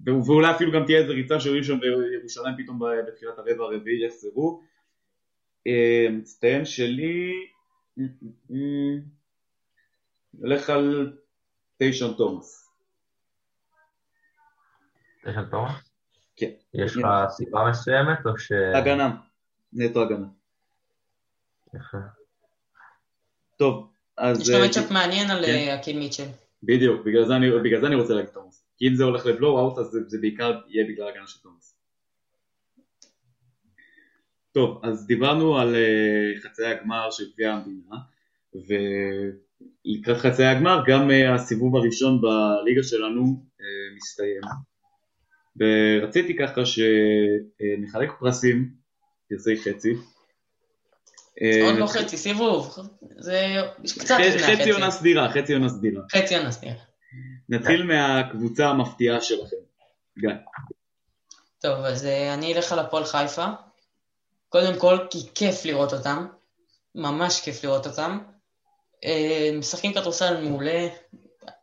ואולי אפילו גם תהיה איזה ריצה של ראשון וירושלים פתאום בתחילת הרבע הרביעי יחזרו. אה, מצטיין שלי, הולך על טיישון תומאס.
טיישון תומאס?
כן.
יש לך סיבה מסוימת או ש...
הגנה, נטו הגנה.
יפה.
טוב, אז...
יש לו מצ'אפ מעניין על אקים מיטשל.
בדיוק, בגלל זה אני רוצה להגיד תומאס. כי אם זה הולך לבלואו-אוט אז זה, זה בעיקר יהיה בגלל הגנה של תומאס. טוב, אז דיברנו על uh, חצאי הגמר של גביע המדינה ולקראת חצאי הגמר גם uh, הסיבוב הראשון בליגה שלנו uh, מסתיים ורציתי ככה שנחלק פרסים, פרסי חצי
עוד לא חצי, סיבוב, זה קצת
לפני החצי. חצי עונה סדירה, חצי עונה סדירה.
חצי עונה סדירה.
נתחיל מהקבוצה המפתיעה שלכם. גיא.
טוב, אז אה, אני אלך על הפועל חיפה. קודם כל, כי כיף לראות אותם. ממש כיף לראות אותם. אה, משחקים כדורסל מעולה,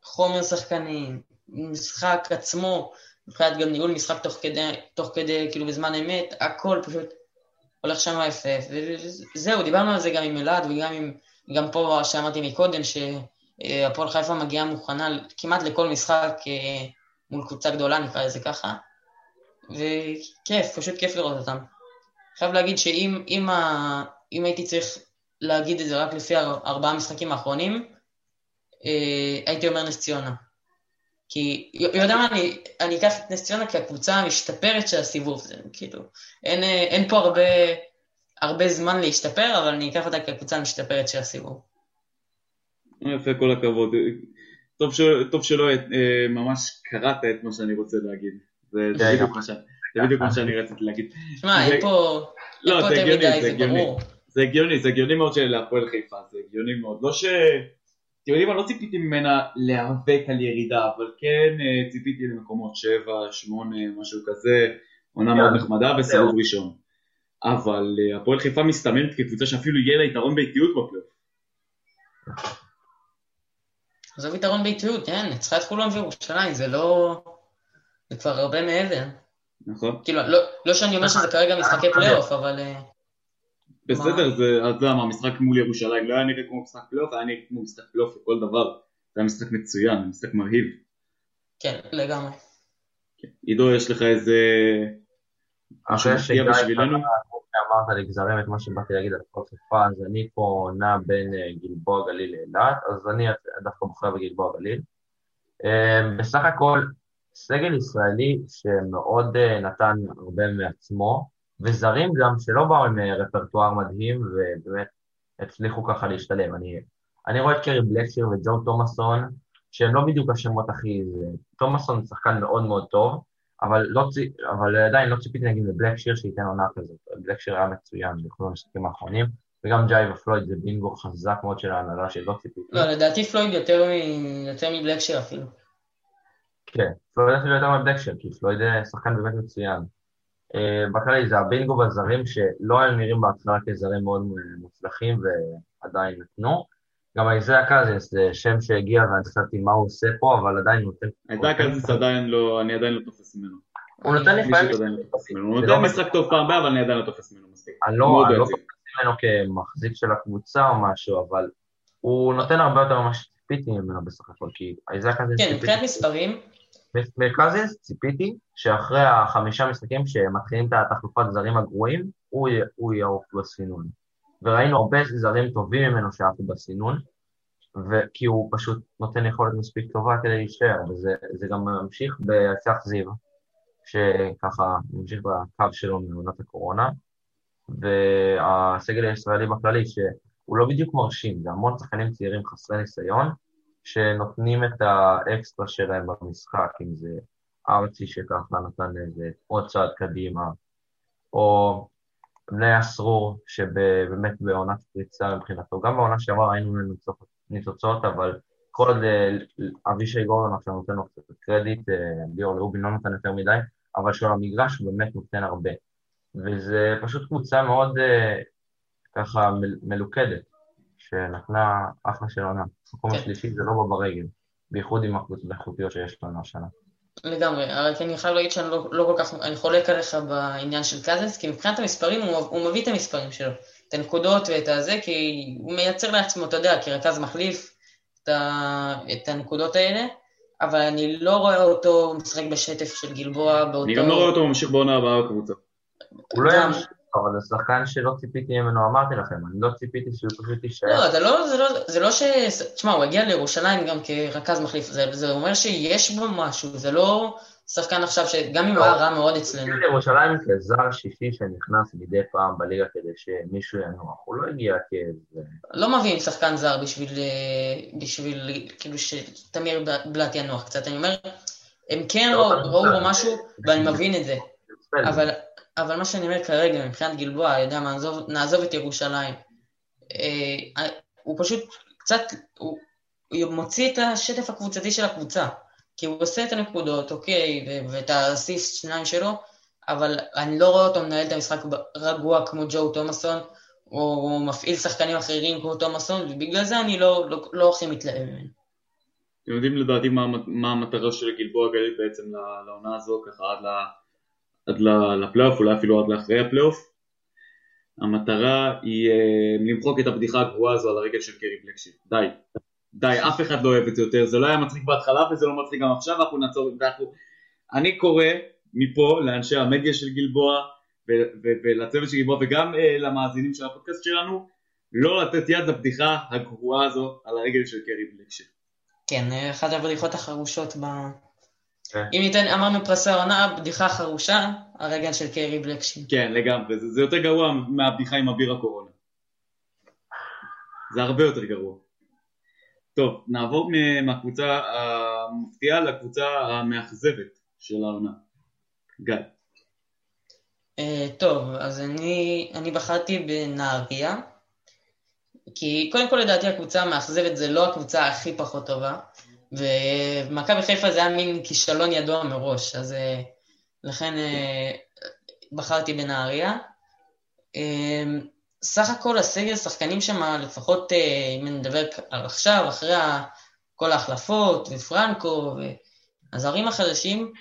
חומר שחקנים, משחק עצמו, מבחינת גם ניהול משחק תוך כדי, תוך כדי, כאילו בזמן אמת, הכל פשוט הולך שם יפה, וזהו, דיברנו על זה גם עם אלעד וגם עם, גם פה שאמרתי מקודם, שהפועל חיפה מגיעה מוכנה כמעט לכל משחק אה, מול קבוצה גדולה, נקרא לזה ככה, וכיף, פשוט כיף לראות אותם. חייב להגיד שאם אם ה, אם הייתי צריך להגיד את זה רק לפי ארבעה המשחקים האחרונים, אה, הייתי אומר נס ציונה. כי, יודע מה, אני, אני אקח את נס ציונה כקבוצה המשתפרת של הסיבוב, זה כאילו, אין, אין פה הרבה, הרבה זמן להשתפר, אבל אני אקח אותה כקבוצה המשתפרת של הסיבוב.
יפה, כל הכבוד. טוב, ש... טוב שלא אה, ממש קראת את מה שאני רוצה להגיד. זה, כן, בדיוק מה שאני רציתי להגיד.
שמע, אין פה
לא, זה הגיוני, זה הגיוני. זה הגיוני, זה הגיוני מאוד של הפועל חיפה, זה הגיוני מאוד. לא ש... אתם יודעים, אני לא ציפיתי ממנה להיאבק על ירידה, אבל כן אה, ציפיתי למקומות 7, 8, משהו כזה, עונה מאוד נחמדה וסיבוב ראשון. אבל אה, הפועל חיפה מסתמנת כקבוצה שאפילו יהיה לה יתרון באיטיות בפלייאוף.
עזוב יתרון באיטיות, כן, ניצחה את חולון וירושלים, זה לא... זה כבר הרבה מעבר.
נכון.
כאילו, לא, לא שאני אומר שזה כרגע משחקי פלייאוף, אבל... אה,
בסדר, זה, אז למה, המשחק מול ירושלים לא היה נראה כמו משחק פלייאוף, היה נראה כמו משחק פלייאוף לכל דבר. זה היה משחק מצוין, משחק מרהיב.
כן, לגמרי.
כן. עידו, יש לך איזה...
אחרי שגיא אמרת לגזרים את מה שבאתי להגיד על כל חיפה, אז אני פה נע בין אה, גלבוע גליל לאילת, אז אני דווקא בוחר בגלבוע גליל. אה, בסך הכל, סגל ישראלי שמאוד אה, נתן הרבה מעצמו, וזרים גם שלא באו עם אה, רפרטואר מדהים ובאמת הצליחו ככה להשתלם. אני, אני רואה את קרי בלקשיר וג'ו תומאסון, שהם לא בדיוק השמות הכי... תומאסון שחקן מאוד מאוד טוב, אבל, לא, אבל עדיין לא ציפיתי נגיד לבלקשיר שייתן עונה כזאת. בלקשיר היה מצוין בכל המשחקים האחרונים, וגם ג'יי ופלויד זה בינגו חזק מאוד של ההנהלה שלא ציפיתי.
לא, לדעתי פלויד יותר, מ... יותר מבלקשיר אפילו.
כן, פלויד אפילו יותר מבלקשיר, כי פלויד שחקן באמת מצוין. אה, בכללי זה הבינגו והזרים שלא היו נראים בהתחלה כזרים מאוד מוצלחים ועדיין נתנו. גם איזיה קזינס זה שם שהגיע ואני חשבתי מה הוא עושה פה, אבל עדיין נותן...
איזיה קזינס עדיין לא, אני עדיין לא תופס ממנו.
הוא נותן לפעמים...
הוא נותן לא משחק טוב פעם הבאה, אבל אני עדיין לא תופס ממנו מספיק.
אני לא, לא תופס ממנו כמחזיק של הקבוצה או משהו, אבל הוא נותן הרבה יותר ממה שציפיתי ממנו בסך הכל, כי איזיה קזינס...
כן, מבחינת מספרים,
מקזינס ציפיתי שאחרי החמישה משחקים שמתחילים את התחלופת זרים הגרועים, הוא, הוא יעוף בסינון. וראינו הרבה זרים טובים ממנו שעפו בסינון, כי הוא פשוט נותן יכולת מספיק טובה כדי להישאר, וזה גם ממשיך בהצלח זיו, שככה ממשיך בקו שלו מעונת הקורונה, והסגל הישראלי בכללי, שהוא לא בדיוק מרשים, זה המון שחקנים צעירים חסרי ניסיון, שנותנים את האקסטרה שלהם במשחק, אם זה ארצי שככה נתן איזה עוד צעד קדימה, או בני אסרור, שבאמת בעונת פריצה מבחינתו, גם בעונה שעברה היינו ניצוצות, אבל כל עוד אה, אבישי גורדון עכשיו נותן לו קצת קרדיט, אה, ליאור לרובין לא נותן יותר מדי, אבל של המגרש הוא באמת נותן הרבה. וזה פשוט קבוצה מאוד אה, ככה מלוכדת. שנתנה אחלה של עונה. המקום כן. השלישי זה לא בא ברגל, בייחוד עם הקבוצות האיכותיות שיש לנו השנה.
לגמרי, רק אני חייב להגיד שאני לא, לא כל כך, אני חולק עליך בעניין של קזנס, כי מבחינת המספרים הוא, הוא מביא את המספרים שלו, את הנקודות ואת הזה, כי הוא מייצר לעצמו, אתה יודע, כרכז מחליף את, ה, את הנקודות האלה, אבל אני לא רואה אותו משחק בשטף של גלבוע באותו...
אני גם לא רואה אותו ממשיך בעונה הבאה בקבוצה.
הוא לא ימשיך. אבל זה שחקן שלא ציפיתי ממנו, אמרתי לכם, אני לא ציפיתי שהוא פשוט יישאר.
לא, זה לא, זה לא, זה לא ש... תשמע, הוא הגיע לירושלים גם כרכז מחליף, זה, זה אומר שיש בו משהו, זה לא שחקן עכשיו שגם אם הוא היה רע מאוד אצלנו. הוא
הגיע לירושלים כזר שישי שנכנס מדי פעם בליגה כדי שמישהו ינוח, הוא לא הגיע כאיזה...
לא מביאים שחקן זר בשביל, בשביל כאילו שתמיר בלאט ינוח קצת, אני אומר, הם כן לא, ראו בו משהו, ואני מבין את זה, אבל... אבל מה שאני אומר כרגע, מבחינת גלבוע, יודע מה, נעזוב, נעזוב את ירושלים. אה, הוא פשוט קצת, הוא, הוא מוציא את השטף הקבוצתי של הקבוצה. כי הוא עושה את הנקודות, אוקיי, ואת האסיסט שניים שלו, אבל אני לא רואה אותו מנהל את המשחק רגוע כמו ג'ו תומאסון, או מפעיל שחקנים אחרים כמו תומאסון, ובגלל זה אני לא, לא, לא הכי מתלהב ממנו.
אתם יודעים לדעתי מה, מה המטרה של גלבוע גליל בעצם לעונה הזו, ככה עד ל... עד לפלייאוף, אולי אפילו עד לאחרי הפלייאוף. המטרה היא אה, למחוק את הבדיחה הגרועה הזו על הרגל של קרי בלקשיט. די. די, אף אחד לא אוהב את זה יותר. זה לא היה מצחיק בהתחלה וזה לא מצחיק גם עכשיו, אנחנו נעצור את זה. אני קורא מפה לאנשי המדיה של גלבוע ולצוות של גלבוע וגם אה, למאזינים של הפודקאסט שלנו, לא לתת יד לבדיחה הגרועה הזו על הרגל של קרי בלקשיט.
כן, אחת הבדיחות החרושות ב... כן. אם ניתן, אמרנו פרסי העונה, בדיחה חרושה, הרגל של קרי בלקשין.
כן, לגמרי, זה, זה יותר גרוע מהבדיחה עם אביר הקורונה. זה הרבה יותר גרוע. טוב, נעבור מהקבוצה המפתיעה לקבוצה המאכזבת של העונה. גיא.
Uh, טוב, אז אני, אני בחרתי בנהריה, כי קודם כל לדעתי הקבוצה המאכזבת זה לא הקבוצה הכי פחות טובה, ומכבי חיפה זה היה מין כישלון ידוע מראש, אז אה, לכן אה, בחרתי בנהריה. אה, סך הכל הסגל שחקנים שם, לפחות אם נדבר על עכשיו, אחרי כל ההחלפות ופרנקו והזרים החדשים,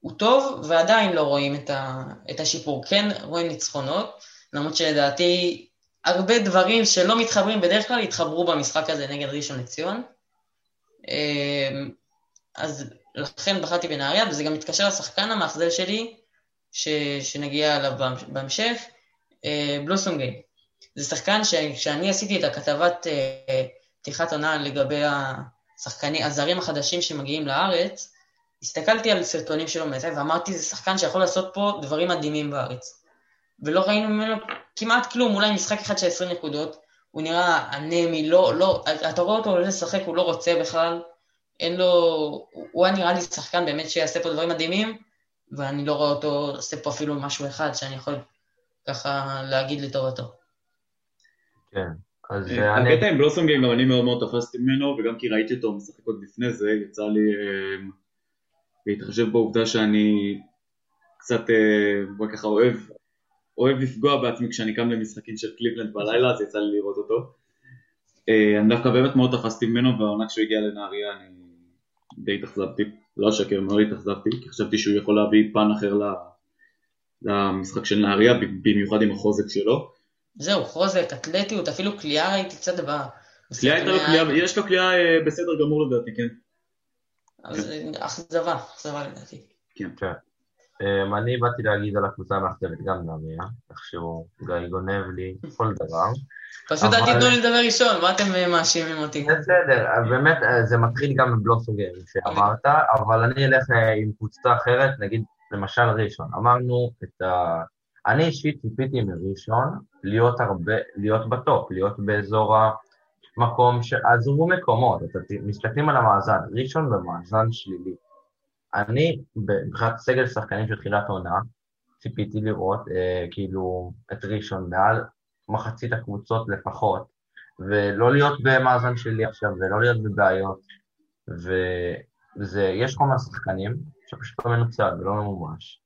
הוא טוב ועדיין לא רואים את השיפור. כן רואים ניצחונות, למרות שלדעתי הרבה דברים שלא מתחברים בדרך כלל התחברו במשחק הזה נגד ראשון לציון. אמ, אז לכן בחרתי בנהריה, וזה גם מתקשר לשחקן המאכזב שלי, ש, שנגיע אליו בהמשך, אה, בלוסונגייט. זה שחקן שכשאני עשיתי את הכתבת אה, פתיחת עונה לגבי השחקנים, הזרים החדשים שמגיעים לארץ, הסתכלתי על סרטונים שלו מזה, ואמרתי, זה שחקן שיכול לעשות פה דברים מדהימים בארץ. ולא ראינו ממנו כמעט כלום, אולי משחק אחד של 20 נקודות, הוא נראה אנמי, לא, לא, אתה רואה אותו לשחק, הוא לא רוצה בכלל, אין לו, הוא היה נראה לי שחקן באמת שיעשה פה דברים מדהימים, ואני לא רואה אותו עושה פה אפילו משהו אחד שאני יכול ככה להגיד לטובתו.
כן, אז
אה, אני... הקטע עם בלוסונגים גם אני מאוד מאוד תפסתי ממנו, וגם כי ראיתי אותו משחק עוד לפני זה, יצא לי אה, להתחשב בעובדה שאני קצת, בואי אה, ככה אוהב אוהב לפגוע בעצמי כשאני קם למשחקים של קליבלנד בלילה, אז יצא לי לראות אותו. אה, אני דווקא באמת מאוד תפסתי ממנו, והעונה כשהוא הגיע לנהריה אני די התאכזבתי, לא אשקר, מאוד התאכזבתי, כי חשבתי שהוא יכול להביא פן אחר למשחק של נהריה, במיוחד עם החוזק שלו.
זהו, חוזק, אתלטיות, אפילו קליעה ראיתי קצת ב...
יש לו קליעה אה, בסדר גמור לדעתי, כן.
אז אה, אכזבה, אכזבה לדעתי.
כן.
Um, אני באתי להגיד על הקבוצה המאכזבת גם נמיה, איכשהו גיא גונב לי כל דבר.
פשוט אל תיתנו לי לדבר ראשון, מה אתם אה, מאשימים אותי?
בסדר, באמת אה, זה מתחיל גם בבלוסוגר שאמרת, אבל אני אלך אה, עם קבוצה אחרת, נגיד למשל ראשון. אמרנו את ה... אני אישית ציפיתי מראשון להיות הרבה, להיות בטופ, להיות באזור המקום ש... עזבו מקומות, מסתכלים על המאזן, ראשון במאזן שלילי. אני, מבחינת סגל שחקנים של תחילת עונה, ציפיתי לראות אה, כאילו את ראשון מעל מחצית הקבוצות לפחות, ולא להיות במאזן שלי עכשיו, ולא להיות בבעיות. ויש מיני שחקנים שפשוט לא מנוצל ולא ממומש.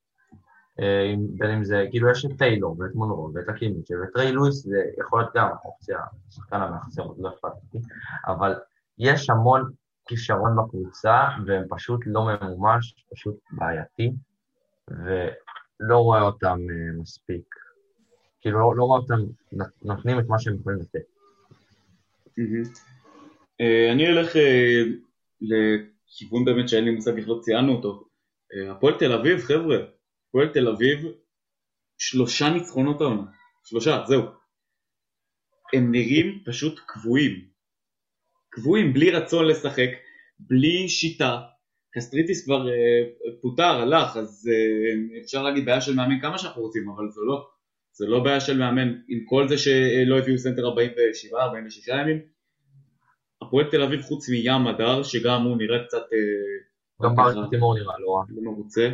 אה, בין אם זה, כאילו יש את טיילור ואת מונרו ואת הקימיץ' ואת ריי לואיס, זה יכול להיות גם אופציה, שחקן המאכזר, לא אכפת לי, אבל יש המון כישרון בקבוצה, והם פשוט לא ממומש, פשוט בעייתי, ולא רואה אותם uh, מספיק. כאילו, לא, לא רואה אותם נותנים את מה שהם יכולים לתת.
אה, אני אלך אה, לכיוון באמת שאין לי מושג איך לא ציינו אותו. הפועל תל אביב, חבר'ה, הפועל תל אביב, שלושה ניצחונות העונה. שלושה, זהו. הם נראים פשוט כבויים. כבויים, בלי רצון לשחק, בלי שיטה. קסטריטיס כבר אה, פוטר, הלך, אז אה, אפשר להגיד בעיה של מאמן כמה שאנחנו רוצים, אבל זה לא. זה לא בעיה של מאמן, עם כל זה שלא הביאו סנטר 47-46 ימים. הפועל תל אביב חוץ מים מדר, שגם הוא נראה קצת...
אה, גם ברטימור נראה לא רע.
לא מרוצה.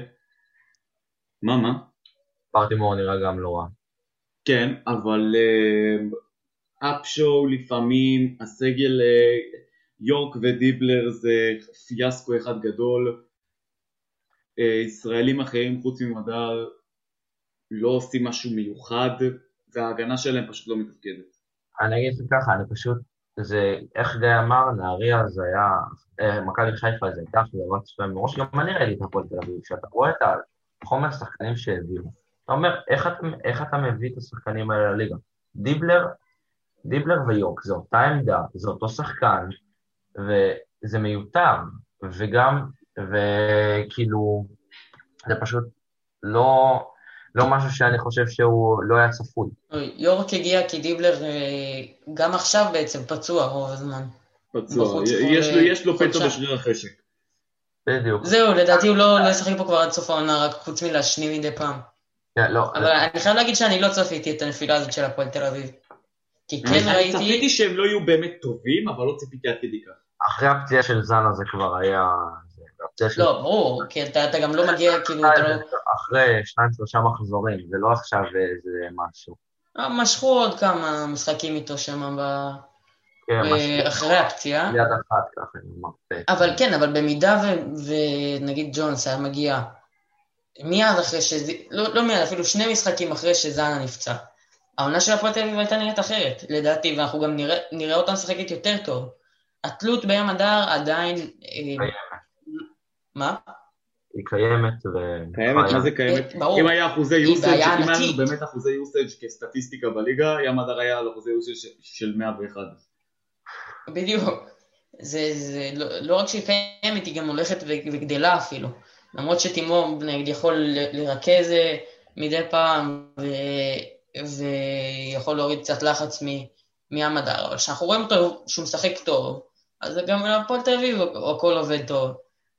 מה, מה?
ברטימור נראה גם לא רע.
כן, אבל אפשואו לפעמים, הסגל uh, יורק ודיבלר זה פיאסקו אחד גדול, uh, ישראלים אחרים חוץ ממדר לא עושים משהו מיוחד וההגנה שלהם פשוט לא מתפקדת.
אני אגיד ככה, אני פשוט, זה, איך גיא אמר, נהריה זה היה, uh, מכבי חיפה זה הייתה חברת צפויה מראש, גם אני ראיתי את הפועל תל אביב, כשאתה רואה את החומר השחקנים שהביאו, אתה אומר, איך אתה, איך אתה מביא את השחקנים האלה לליגה? דיבלר, דיבלר ויוק, זו אותה עמדה, זה אותו שחקן, וזה מיותר, וגם, וכאילו, זה פשוט לא, לא משהו שאני חושב שהוא לא היה צפוי.
יורק הגיע כי דיבלר אה, גם עכשיו בעצם פצוע רוב הזמן.
פצוע, יש לו, יש לו פצע בשריר החשק.
בדיוק.
זהו, לדעתי הוא לא, לא ישחק פה כבר עד סוף העונה, רק חוץ מלהשנים מדי פעם.
כן, לא.
אבל אני חייב להגיד שאני לא צפיתי את הנפילה הזאת של הפועל תל אביב. כי כן
אני
ראיתי...
צפיתי שהם לא יהיו באמת טובים, אבל לא ציפיתי עד כדי כך.
אחרי הפציעה של זאנה זה כבר היה... זה- הפציעה של...
לא, ברור, כי אתה גם לא מגיע, כאילו, אתה לא...
אחרי שניים שלושה מחזורים, זה לא עכשיו איזה משהו.
אה, משכו עוד כמה משחקים איתו שם ב-
כן, משהו.
אחרי הפציעה.
יד אחת ככה, עם מרפא.
אבל כן, אבל במידה ו- ונגיד ג'ונס היה מגיע מיד אחרי שזה, לא, לא מיד, אפילו שני משחקים אחרי שזאנה נפצע. העונה של הפועל תל אביב הייתה נראית אחרת, לדעתי, ואנחנו גם נראה, נראה אותה משחקת יותר טוב. התלות בים הדר עדיין... אה,
קיימת.
מה?
היא קיימת ו...
קיימת, מה זה קיימת?
אה, ברור.
אם היה אחוזי יוסאג', אם היה לנו. באמת אחוזי יוסאג' כסטטיסטיקה בליגה, ים הדר היה על אחוזי יוסאג' של 101.
בדיוק. זה, זה לא, לא רק שהיא קיימת, היא גם הולכת וגדלה אפילו. למרות שטימו נגיד יכול לרכז אה, מדי פעם ו- ויכול להוריד קצת לחץ מ- מים הדר, אבל כשאנחנו רואים אותו שהוא משחק טוב, אז גם להפועל תל אביב הכל עובד טוב.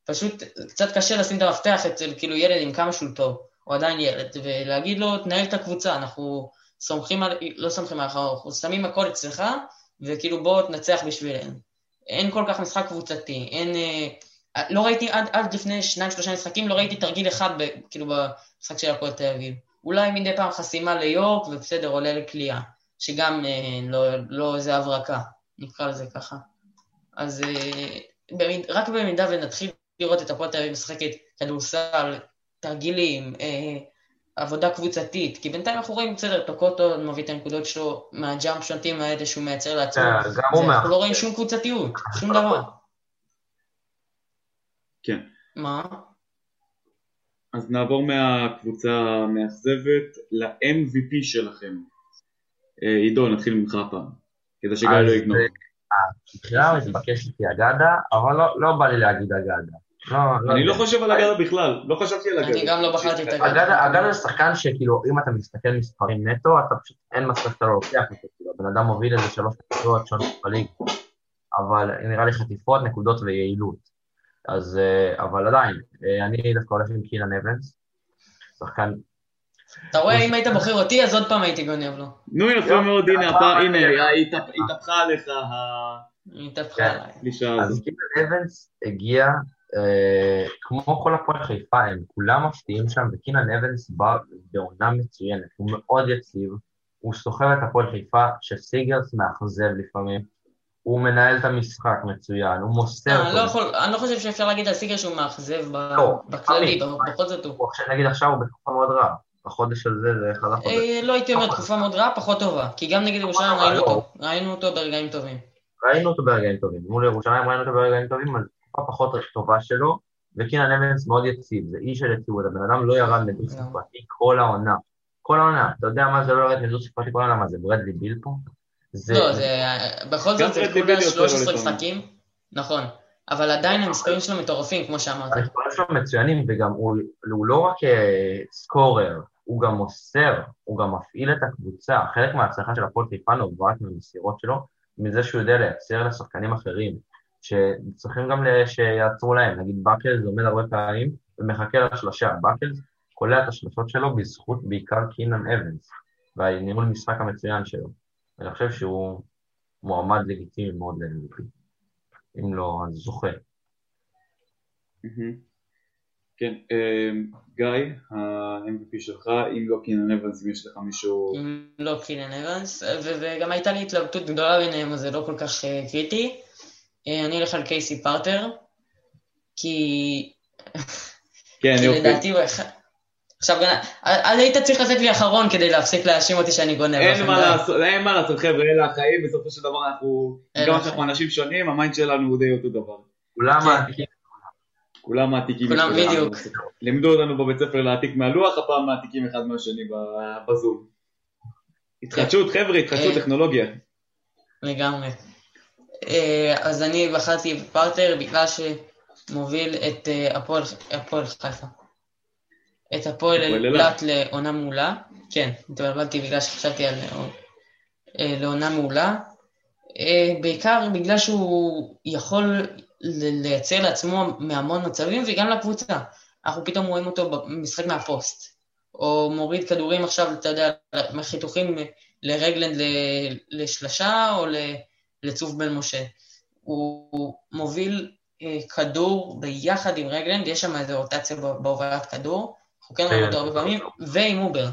פשוט קצת קשה לשים את המפתח אצל כאילו ילד עם כמה שהוא טוב, הוא עדיין ילד, ולהגיד לו, תנהל את הקבוצה, אנחנו סומכים על, לא סומכים עליך, אנחנו שמים הכל אצלך, וכאילו בוא תנצח בשבילנו. אין כל כך משחק קבוצתי, אין... אה, לא ראיתי עד, עד לפני שניים שלושה משחקים, לא ראיתי תרגיל אחד ב, כאילו במשחק של הפועל תל אביב. אולי מדי פעם חסימה ליורק, ובסדר, עולה לקליעה, שגם אה, לא, לא איזה הברקה, נקרא לזה ככה. אז אה, במיד, רק במידה ונתחיל לראות את הפועל תל אביב משחקת כדורסל, תרגילים, אה, עבודה קבוצתית, כי בינתיים אנחנו רואים, בסדר, טוקוטו מביא את הנקודות שלו מהג'אמפ שנטים האלה שהוא מייצר לעצמו.
כן, גם הוא
אנחנו לא רואים. שום קבוצתיות, שום דבר.
כן.
מה?
אז נעבור מהקבוצה המאכזבת ל-MVP שלכם. אה, עידו, נתחיל ממך הפעם, כדי שגיא לא יגנוב.
אה, הבחירה המתבקשת היא אגדה, אבל לא- לא בא לי להגיד אגדה. לא,
אני
יודע.
לא חושב על אגדה בכלל, לא חשבתי על אגדה.
אני גם לא בחרתי את אגדה.
אגדה אגדה זה שחקן שכאילו, אם אתה מסתכל מספרים נטו, אתה פשוט, אין מצב שאתה לא לוקח אותו, כאילו, הבן אדם מוביל איזה שלוש נקודות שונות בליגה. אבל נראה לי חטיפות, נקודות ויעילות. אז, אה, אבל עדיין, אה, אני דווקא הולך עם קילן אבנס, שחקן,
אתה רואה, אם היית בוחר אותי, אז עוד פעם הייתי גונב לו.
נו יפה מאוד, הנה, הנה, התהפ- התהפכה עליך
היא התהפכה
כן.
עליי.
אז. קילן אבנס הגיע, אה, כמו כל הפועל חיפה, הם כולם מפתיעים שם, וקילן אבנס בא בעונה מצוינת, הוא מאוד יציב, הוא סוחב את הפועל חיפה, שסיגרס מאכזב לפעמים, הוא מנהל את המשחק מצוין, הוא מוסר
אה, אני לא. יכול- אני לא חושב שאפשר להגיד על סיגר שהוא מאכזב
לא,
בכללי. בכל זאת הוא.
נגיד עכשיו הוא בתקופה מאוד רעה, החודש הזה זה אחד החודשים.
אה, לא הייתי אומר תקופה מאוד רעה, פחות טובה. כי גם נגד ירושלים
טובה,
ראינו
לא.
אותו. ראינו אותו ברגעים טובים.
ראינו אותו ברגעים טובים, מול ירושלים ראינו אותו ברגעים טובים, אז תקופה פחות טובה שלו, וקינן אבנס מאוד יציב, זה איש של יציבות, הבן אדם לא ירד מדו ספרתי כל העונה. כל העונה, אתה יודע מה זה לא ירד מדו ספרתי כל העונה, מה זה ברדלי ביל פה? זה...
לא, זה... בכל זאת זה כולה
בילי יוצא לו
13
לפעמים.
משחקים. נכון. אבל עדיין המספרים שלו מטורפים, כמו שאמרת.
המספרים שלו מצוינים, וגם הוא, הוא לא רק אה, סקורר, הוא גם מוסר, הוא גם מפעיל את הקבוצה. חלק מההצלחה של הפועל חיפה נובעת מהמסירות שלו, מזה שהוא יודע לייצר לשחקנים אחרים, שצריכים גם שייצרו להם. נגיד באקלס עומד הרבה פעמים ומחכה לשלושה. באקלס קולע את השלושות שלו בזכות בעיקר קינן אבנס, והניהול משחק המצוין שלו. אני חושב שהוא מועמד לגיטימי מאוד ל-MVP. אם לא, אז זוכה.
כן, אה, גיא, ה-MVP שלך, אם לא קינן אבנס, אם יש לך מישהו...
אם לא קינן אבנס, ו- וגם הייתה לי התלבטות גדולה ביניהם, אז זה לא כל כך אה, קריטי. אה, אני אלך על קייסי פרטר, כי
כן,
כי
יופי.
לדעתי הוא אחד... עכשיו, גנב- אז היית צריך לתת לי אחרון כדי להפסיק להאשים אותי שאני גונב.
אין מה. לעשות, אין מה לעשות, חבר'ה, אלה החיים, בסופו של דבר אנחנו, גם. שאנחנו אנשים שונים, ה mind שלנו הוא די אותו דבר.
כולם
כן.
מעתיקים
כולם מעתיקים.
כולם. בדיוק.
לימדו אותנו בבית ספר להעתיק מהלוח, הפעם מעתיקים אחד מהשני ב- בזום. התחדשות, חבר'ה, התחדשות
אה.
טכנולוגיה.
לגמרי. אה, אז אני בחרתי בפרטר בגלל שמוביל את אה, הפועל חיפה. את הפועל
אילת.
לעונה מעולה. כן, התבלבלתי בגלל שחשבתי על אה, לעונה מעולה. אה, בעיקר בגלל שהוא יכול לייצר לעצמו מהמון מצבים וגם לקבוצה. אנחנו פתאום רואים אותו במשחק מהפוסט. או מוריד כדורים עכשיו, אתה יודע, מחיתוכים לרגלנד לשלשה או לצוף בן משה. הוא מוביל אה, כדור ביחד עם רגלנד, יש שם איזו רוטציה בהובלת כדור, אנחנו כן רואים אותו הרבה פעמים, ועם אובר.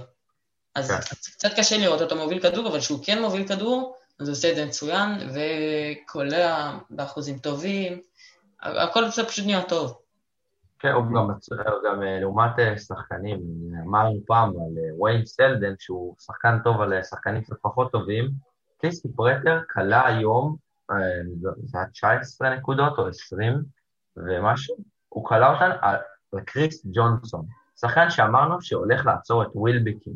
אז
כן.
קצת קשה לראות אותו מוביל כדור, אבל כשהוא כן מוביל כדור, אז הוא עושה את זה מצוין, וקולע באחוזים טובים, הכל זה פשוט נהיה טוב.
כן, הוא גם, הוא גם אה, לעומת אה, שחקנים, אמרנו פעם על אה, ויין סלדן, שהוא שחקן טוב על אה, שחקנים קצת פחות טובים, קייסי פרטר קלע היום, אה, זה היה 19 נקודות או 20 ומשהו, הוא קלע אותן על קריס ג'ונסון, שחקן שאמרנו שהולך לעצור את ווילביקין.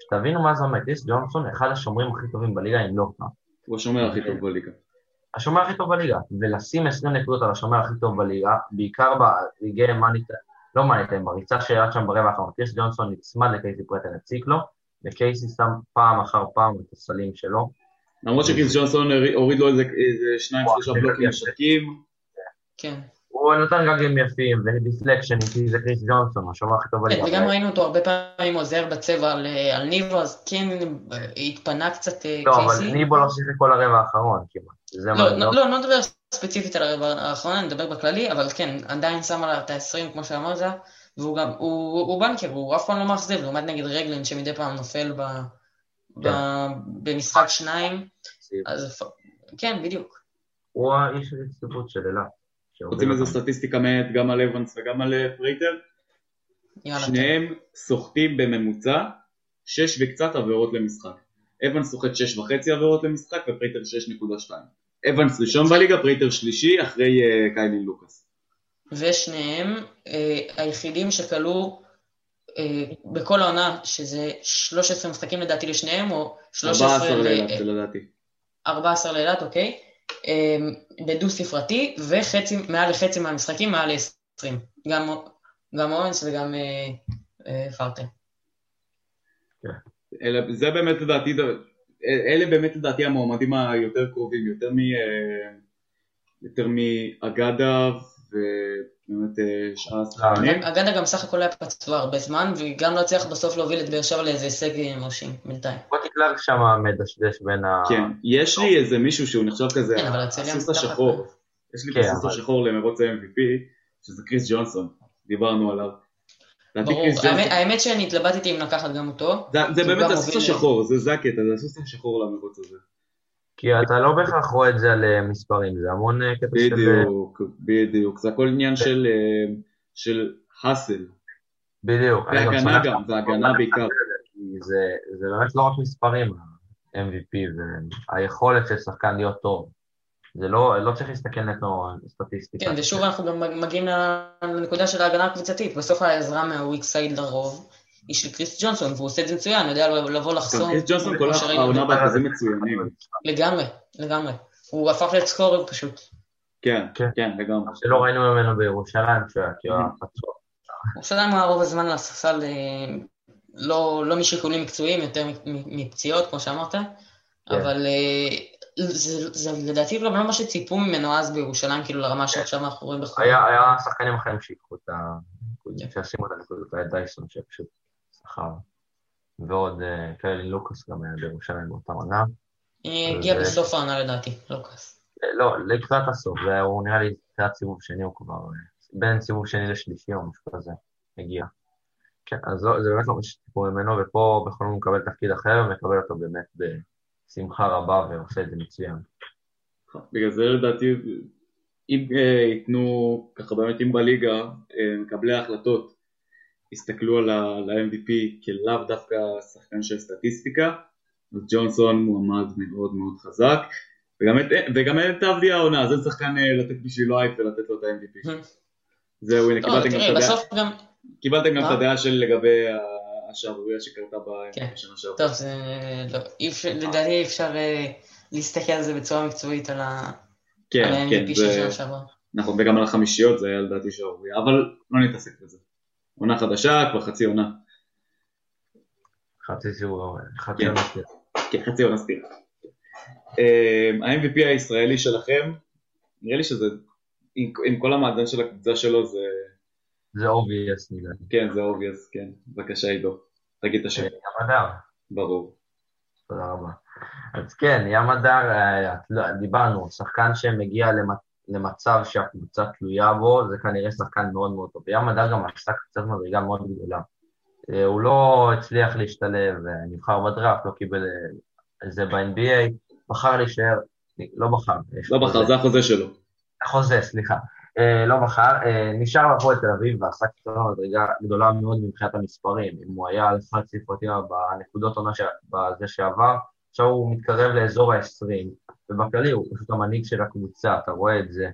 שתבינו מה זה אומר, קריס ג'ונסון, אחד השומרים הכי טובים בליגה, אם לא פעם.
הוא השומר הכי טוב בליגה.
השומר הכי טוב בליגה, ולשים 20 נקודות על השומר הכי טוב בליגה, בעיקר ברגעי מאניטה, לא מאניטה, בריצה שירד שם ברבע האחרון, קריס ג'ונסון נצמד לקייסי פרטר, הציק לו, וקייסי שם פעם אחר פעם את הסלים שלו.
למרות שקריס ג'ונסון הוריד- לו איזה שניים שלושה
זה
בלוקים. משקים.
כן.
הוא נותן גגים יפים ודיפלקשנים, כי זה קריס ג'ונסון, השומר הכי טוב
כן,
בליגה.
וגם ראינו אותו הרבה פעמים עוזר בצבע על, על ניבו, אז כן אה, התפנה קצת אה,
לא, אבל
קייסי.
ניבו לא שיחק כל הרבע האחרון כמעט. מה,
לא, לא, לא, לא נדבר ספציפית על הרבע האחרון, אני מדבר בכללי, אבל כן, עדיין שם עליו את ה-20 כמו שאמרת, והוא גם, הוא, banker, הוא אף פעם לא מאכזב, לעומת נגיד רגלנד שמדי פעם נופל
כן.
במשחק שניים, אז כן, בדיוק.
הוא האיש צוות של אילת.
רוצים איזו סטטיסטיקה מעט גם על אבנס וגם על
פרטר?
שניהם סוחטים בממוצע 6 וקצת עבירות למשחק. אבנס סוחט 6 וחצי עבירות למשחק ופרייטר 6.2. אבנס ראשון בליגה, פרייטר שלישי אחרי אה, קיילי לוקאס.
ושניהם אה, היחידים שקלעו אה, בכל העונה, שזה 13 משחקים לדעתי לשניהם, או 13
14
ל-
לאילת זה לדעתי.
14 לאילת, אוקיי? אה, בדו ספרתי, ומעל לחצי מהמשחקים מעל ל-20. גם, גם אורנס וגם אה, אה, פרטר.
אלה, זה באמת לדעתי, אלה באמת לדעתי המועמדים היותר קרובים, יותר. אה, מאגדה ובאמת אה, שאר השחקנים.
אגדה גם סך הכל היה פצוע הרבה זמן, וגם לא הצליח בסוף להוביל את באר שבע לאיזה הישג מרשים בינתיים.
רותי קלארק שם מדשדש בין ה...
כן, יש לי איזה מישהו שהוא נחשב כזה
כן,
הסוס. השחור. יש לי את
כן,
הסוס השחור למרוץ ה-MVP, שזה קריס ג'ונסון, דיברנו עליו.
ברור, האמת- שאני התלבטתי אם לקחת גם אותו.
זה- באמת הסוס השחור, זה זה הקטע, זה הסוס השחור למרוץ הזה.
כי אתה לא בהכרח רואה את זה על אה, מספרים, זה המון אה, קטע של...
בדיוק, בדיוק, זה הכל עניין של, אה, של האסל,
בדיוק.
והגנה
שמח
גם, והגנה
אומר
בעיקר.
זה, זה באמת לא רק מספרים, ה-MVP, והיכולת של שחקן להיות טוב. זה לא, לא צריך להסתכל נטו סטטיסטיקה.
כן, ושוב אנחנו גם מגיעים לנקודה של ההגנה הקבוצתית. בסוף העזרה מהוויק סייד לרוב היא של קריס ג'ונסון, והוא עושה את זה מצוין, הוא יודע לבוא לחסום.
קריס ג'ונסון כל העונה באחוזים מצוינים.
לגמרי, לגמרי. הוא הפך להיות סקורר פשוט.
כן,
כן.
כן, לגמרי.
שלא ראינו ממנו בירושלים, שהוא היה כאילו פצוע.
הוא היה רוב הזמן על הספסל, אה, לא לא משיקולים מקצועיים, יותר מפציעות, כמו שאמרת,
כן.
אבל אה, זה זה לדעתי גם לא מה שציפו ממנו אז בירושלים, כאילו לרמה שעכשיו אנחנו רואים בחו"ל.
היה, שחקנים אחרים שיקחו את הנקודות, שישימו את הנקודות, היה דייסון שפשוט שכר. ועוד אה, קיילי לוקאס גם היה בירושלים באותה עונה.
אה, הגיע בסוף העונה לדעתי, לוקאס.
אה, לא, לקראת הסוף, זה- הוא נראה לי לקראת סיבוב שני, הוא כבר בין סיבוב שני לשלישי או משהו כזה, הגיע. כן, אז לא, זה באמת לא מה שציפו ממנו, ופה בכל זאת הוא מקבל תפקיד אחר, ומקבל אותו באמת בשמחה רבה, ועושה את זה מצוין.
בגלל זה לדעתי, אם ייתנו, ככה באמת אם בליגה, מקבלי ההחלטות יסתכלו על ה-MVP כלאו דווקא שחקן של סטטיסטיקה, אז ג'ונסון מועמד מאוד מאוד חזק, וגם את- וגם אין את אבדיה העונה, אז אין שחקן אה, לתת בשבילו אייפ ולתת לו את ה-MVP. זהו, הנה,
לא,
קיבלתם גם את הדעה.
גם...
קיבלתם גם את? הדעה של לגבי השערוריה שקרתה
כן.
בשנה שעברה.
טוב, זה... לא, לדעתי אי אפשר אה, להסתכל על זה בצורה מקצועית על
כן, כן,
ה-MVP של
זה...
שנה שעברה.
נכון, וגם על החמישיות זה היה לדעתי שערוריה, אבל לא נתעסק בזה. עונה חדשה, כבר חצי עונה.
חצי סיבוב, חצי
כן.
עונה.
כן, חצי עונה סטירה. אמ, ה-MVP הישראלי שלכם, נראה לי שזה, עם, כל המאזן של הקבוצה שלו זה,
זה obvious נראה לי.
כן, זה obvious, כן. בבקשה עידו, תגיד את השם,
ים מדר,
ברור.
תודה רבה. אז כן, ים מדר, אה, לא, דיברנו, שחקן שמגיע למצ- למצב שהקבוצה תלויה בו, זה כנראה שחקן מאוד מאוד טוב. ים מדר גם עשה קפץ מדרגה מאוד גדולה. אה, הוא לא הצליח להשתלב, אה, נבחר בדראפט, לא קיבל אה, זה ב-NBA, בחר להישאר, לא בחר.
לא. בחר, זה החוזה שלו.
חוזה, סליחה. לא בחר, נשאר בהפועל תל אביב ועשה קצת מדרגה גדולה מאוד מבחינת המספרים. אם הוא היה על חד ספרתי בנקודות עונה בזה שעבר, עכשיו הוא מתקרב לאזור ה-20, ובכללי הוא פשוט המנהיג של הקבוצה, אתה רואה את זה.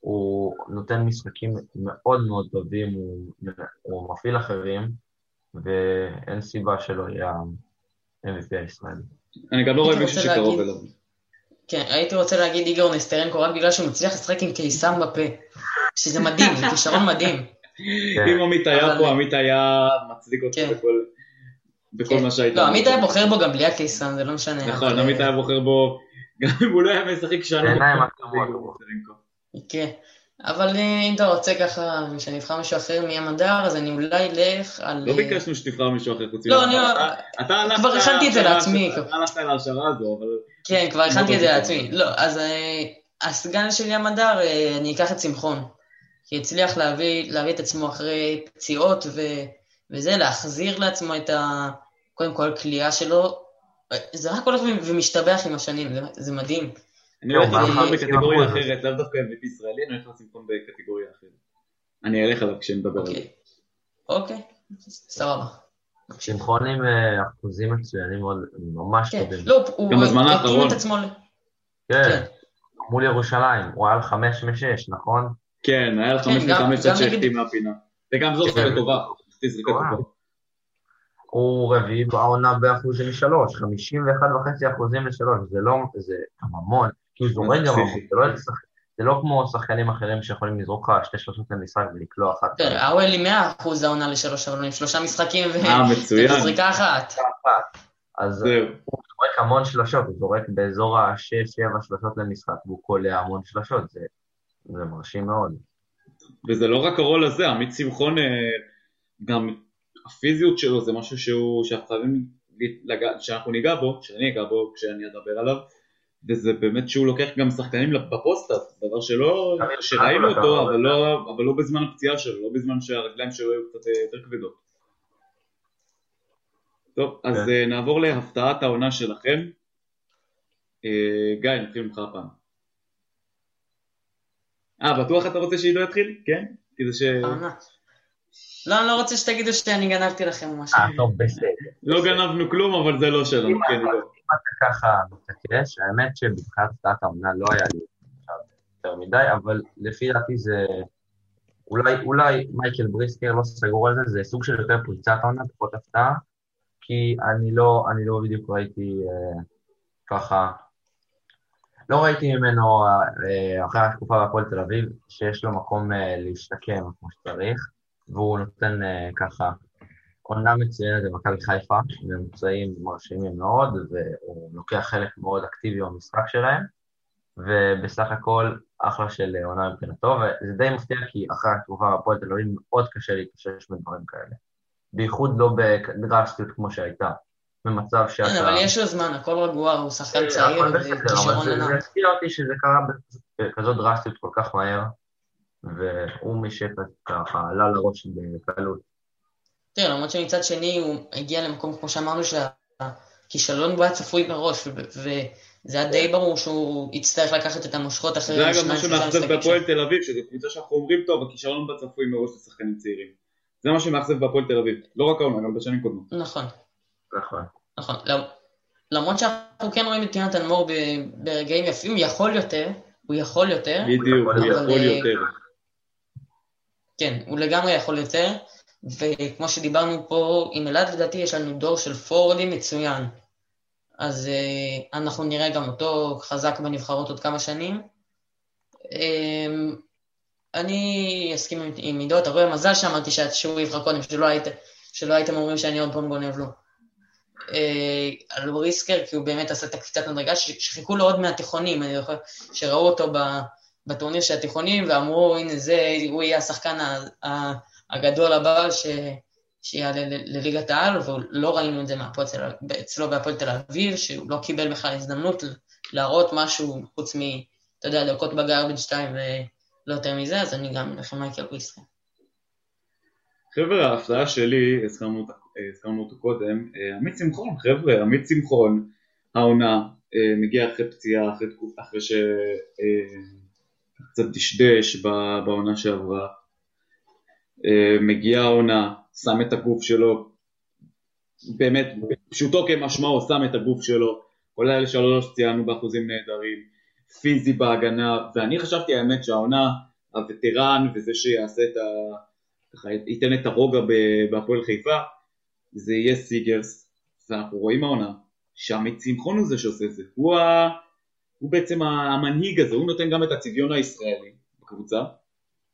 הוא נותן משחקים מאוד מאוד טובים, הוא, הוא מפעיל אחרים, ואין סיבה שלא יהיה ה-MVP הישראלי.
אני גם לא רואה מישהו שקרוב אליו.
כן, הייתי רוצה להגיד איגור נסטרנקו רק בגלל שהוא מצליח לשחק עם קיסם בפה. שזה מדהים, זה כישרון מדהים.
כן.
אם עמית היה פה, עמית היה מצדיק אותך
כן.
בכל- בכל
כן.
מה שהיית.
לא, עמית היה בוחר בו גם בלי הקיסם, זה לא משנה.
נכון, עמית היה בוחר בו, גם אם הוא לא היה משחק שנה.
בעיניים
נסטרנקו.
כן. אבל אה, אם אתה רוצה ככה, שאני אבחר מישהו אחר מים הדר, אז אני אולי אלך על...
לא
אה,
ביקשנו שתבחר מישהו אחר חוץ
לא. אני-
הלכת...
כבר הכנתי את זה לעצמי.
אתה הלכת להשערה הזו, אבל...
כן, כבר הכנתי את זה
לא
לעצמי. לא, אז אה, הסגן של ים הדר, אני אקח את שמחון. כי הצליח להביא, להביא את עצמו אחרי פציעות ו, וזה, להחזיר לעצמו את ה... קודם כל, כליאה שלו. זה רק הולך ומשתבח עם השנים, זה, זה מדהים.
אני הולך
אבל-
בקטגוריה
אבל-
אחרת, לאו דווקא MVP ישראלי, אני הולך פה בקטגוריה אחרת. אני אלך עליו כשנדבר על זה.
אוקיי. אוקיי, סבבה.
שמחון עם אה, אחוזים מצוינים מאוד, ממש
כן,
טובים.
לא, הוא
גם בזמן
התאים
האחרון.
את עצמו.
כן,
כן.
מול ירושלים, הוא היה על חמש משש, נכון?
כן, היה לך
כן,
חמש מחמש
גם
עד שהחטיא מהפינה. וגם זו
כן.
טובה.
וואו.
טובה.
הוא רביעי בעונה באחוזים משלוש, 51 וחצי אחוזים לשלוש, זה לא, זה גם המון, כי הוא זורק גם המון. זה לא, שח- זה לא כמו שחקנים אחרים שיכולים לזרוק לך שתי שלושות למשחק ולקלוע אחת.
כן, האוול עם 100% העונה לשלוש, עם שלושה משחקים ו...
אה, מצוין.
וזריקה אחת.
אז. הוא זורק המון שלשות, הוא זורק באזור השש-שבע שלשות למשחק, והוא קולע המון שלשות, זה, זה מרשים מאוד.
וזה לא רק הרול הזה, עמית שמחון, אה, גם הפיזיות שלו זה משהו שהוא, שאנחנו חייבים, לגע- שאנחנו ניגע בו, שאני אגע בו כשאני אדבר עליו, וזה באמת שהוא לוקח גם שחקנים בפוסט-אפ, דבר שלא, שראינו אותו, אבל לא, אבל לא בזמן הפציעה שלו, לא בזמן שהרגליים שלו היו קצת אה, יותר כבדות. טוב, אז
כן.
אה, נעבור להפתעת העונה שלכם. אה, גיא, נתחיל ממך הפעם. אה, בטוח אתה רוצה שעידו יתחיל? כן? כי זה ש...
לא, אני לא רוצה שתגידו שאני גנבתי לכם או משהו.
אה, טוב, בסדר.
לא גנבנו כלום, אבל זה לא שלנו, כן, עידו.
אם אתה ככה מתעקש, האמת שבבחינת הפתעת העונה לא היה לי יותר מדי, אבל לפי דעתי זה... אולי, אולי מייקל בריסקר לא סגור על זה, זה סוג של יותר פריצת העונה, פחות הפתעה, כי אני לא, אני לא בדיוק ראיתי אה, ככה, לא ראיתי ממנו אה, אחרי התקופה בהפועל תל אביב, שיש לו מקום אה, להשתקם כמו שצריך, והוא נותן אה, ככה עונה מצוינת במכבי חיפה, ממוצעים מרשימים מאוד, והוא לוקח חלק מאוד אקטיבי במשחק שלהם, ובסך הכל אחלה של עונה מבחינתו, וזה די מפתיע כי אחרי התקופה בהפועל תל אביב מאוד קשה להתאושש מדברים כאלה. בייחוד לא בדרסטיות כמו שהייתה, במצב שאתה...
כן, אבל יש לו זמן, הכל רגוע, הוא שחקן
אה,
צעיר וכישרון
זה- זה
ענק.
הפתיע אותי שזה קרה בכזאת דרסטיות כל כך מהר, והוא מי שככה עלה לראש בקלות.
תראה, למרות שמצד שני הוא הגיע למקום, כמו שאמרנו, שהכישלון בו היה צפוי מראש, וזה היה די ברור שהוא יצטרך לקחת את המושכות אחרי
זה היה גם
שניים,
משהו
שלושה
מאכזב
משחקים
בהפועל תל אביב, שזו קבוצה שאנחנו אומרים טוב, הכישרון בה צפוי מראש לשחקנים צעירים. זה מה שמאכזב בהפועל תל אביב. לא רק העונה, גם בשנים קודמות.
נכון,
נכון.
נכון. למ- למרות שאנחנו כן רואים את יונתן מור ברגעים יפים, הוא יכול יותר, הוא יכול יותר,
בדיוק, הוא יכול
אה,
יותר.
כן, הוא לגמרי יכול יותר, וכמו שדיברנו פה עם אלעד, לדעתי יש לנו דור של פורדים מצוין. אז uh, אנחנו נראה גם אותו חזק בנבחרות עוד כמה שנים. Um, אני אסכים עם, עם עידו, אתה רואה, מזל שאמרתי שהוא יבחר קודם, שלא, היית, שלא הייתם אומרים שאני עוד פעם גונב לו. אה, על בריסקר, כי הוא באמת עשה את הקפיצת מדרגה, שחיכו לו עוד מהתיכונים, שראו אותו בטורניר של התיכונים, ואמרו, הנה זה, הוא יהיה השחקן הגדול הבא ש... שיעלה לליגת העל, ולא ראינו את זה אצלו בהפועל תל אביב, שהוא לא קיבל בכלל הזדמנות להראות משהו חוץ מ, אתה יודע, דקות בגרבג' 2 ולא יותר מזה, אז אני גם הולך עם מייקל בריסקר.
חבר'ה, ההפתעה שלי, הזכרנו אותו קודם, אה, עמית שמחון, חבר'ה, עמית שמחון, העונה, אה, מגיע אחרי פציעה, אחרי, אחרי שקצת אה, דשדש בעונה שעברה, מגיע העונה, שם את הגוף שלו, באמת, פשוטו כמשמעו, שם את הגוף שלו, כל האלה שלוש ציינו באחוזים נהדרים, פיזי בהגנה, ואני חשבתי האמת שהעונה, הווטרן וזה שיעשה את ה... ככה ייתן את הרוגע בהפועל חיפה, זה יהיה סיגרס, ואנחנו רואים העונה, שעמית שמחון הוא זה שעושה את זה, הוא, ה... הוא בעצם המנהיג הזה, הוא נותן גם את הצביון הישראלי בקבוצה,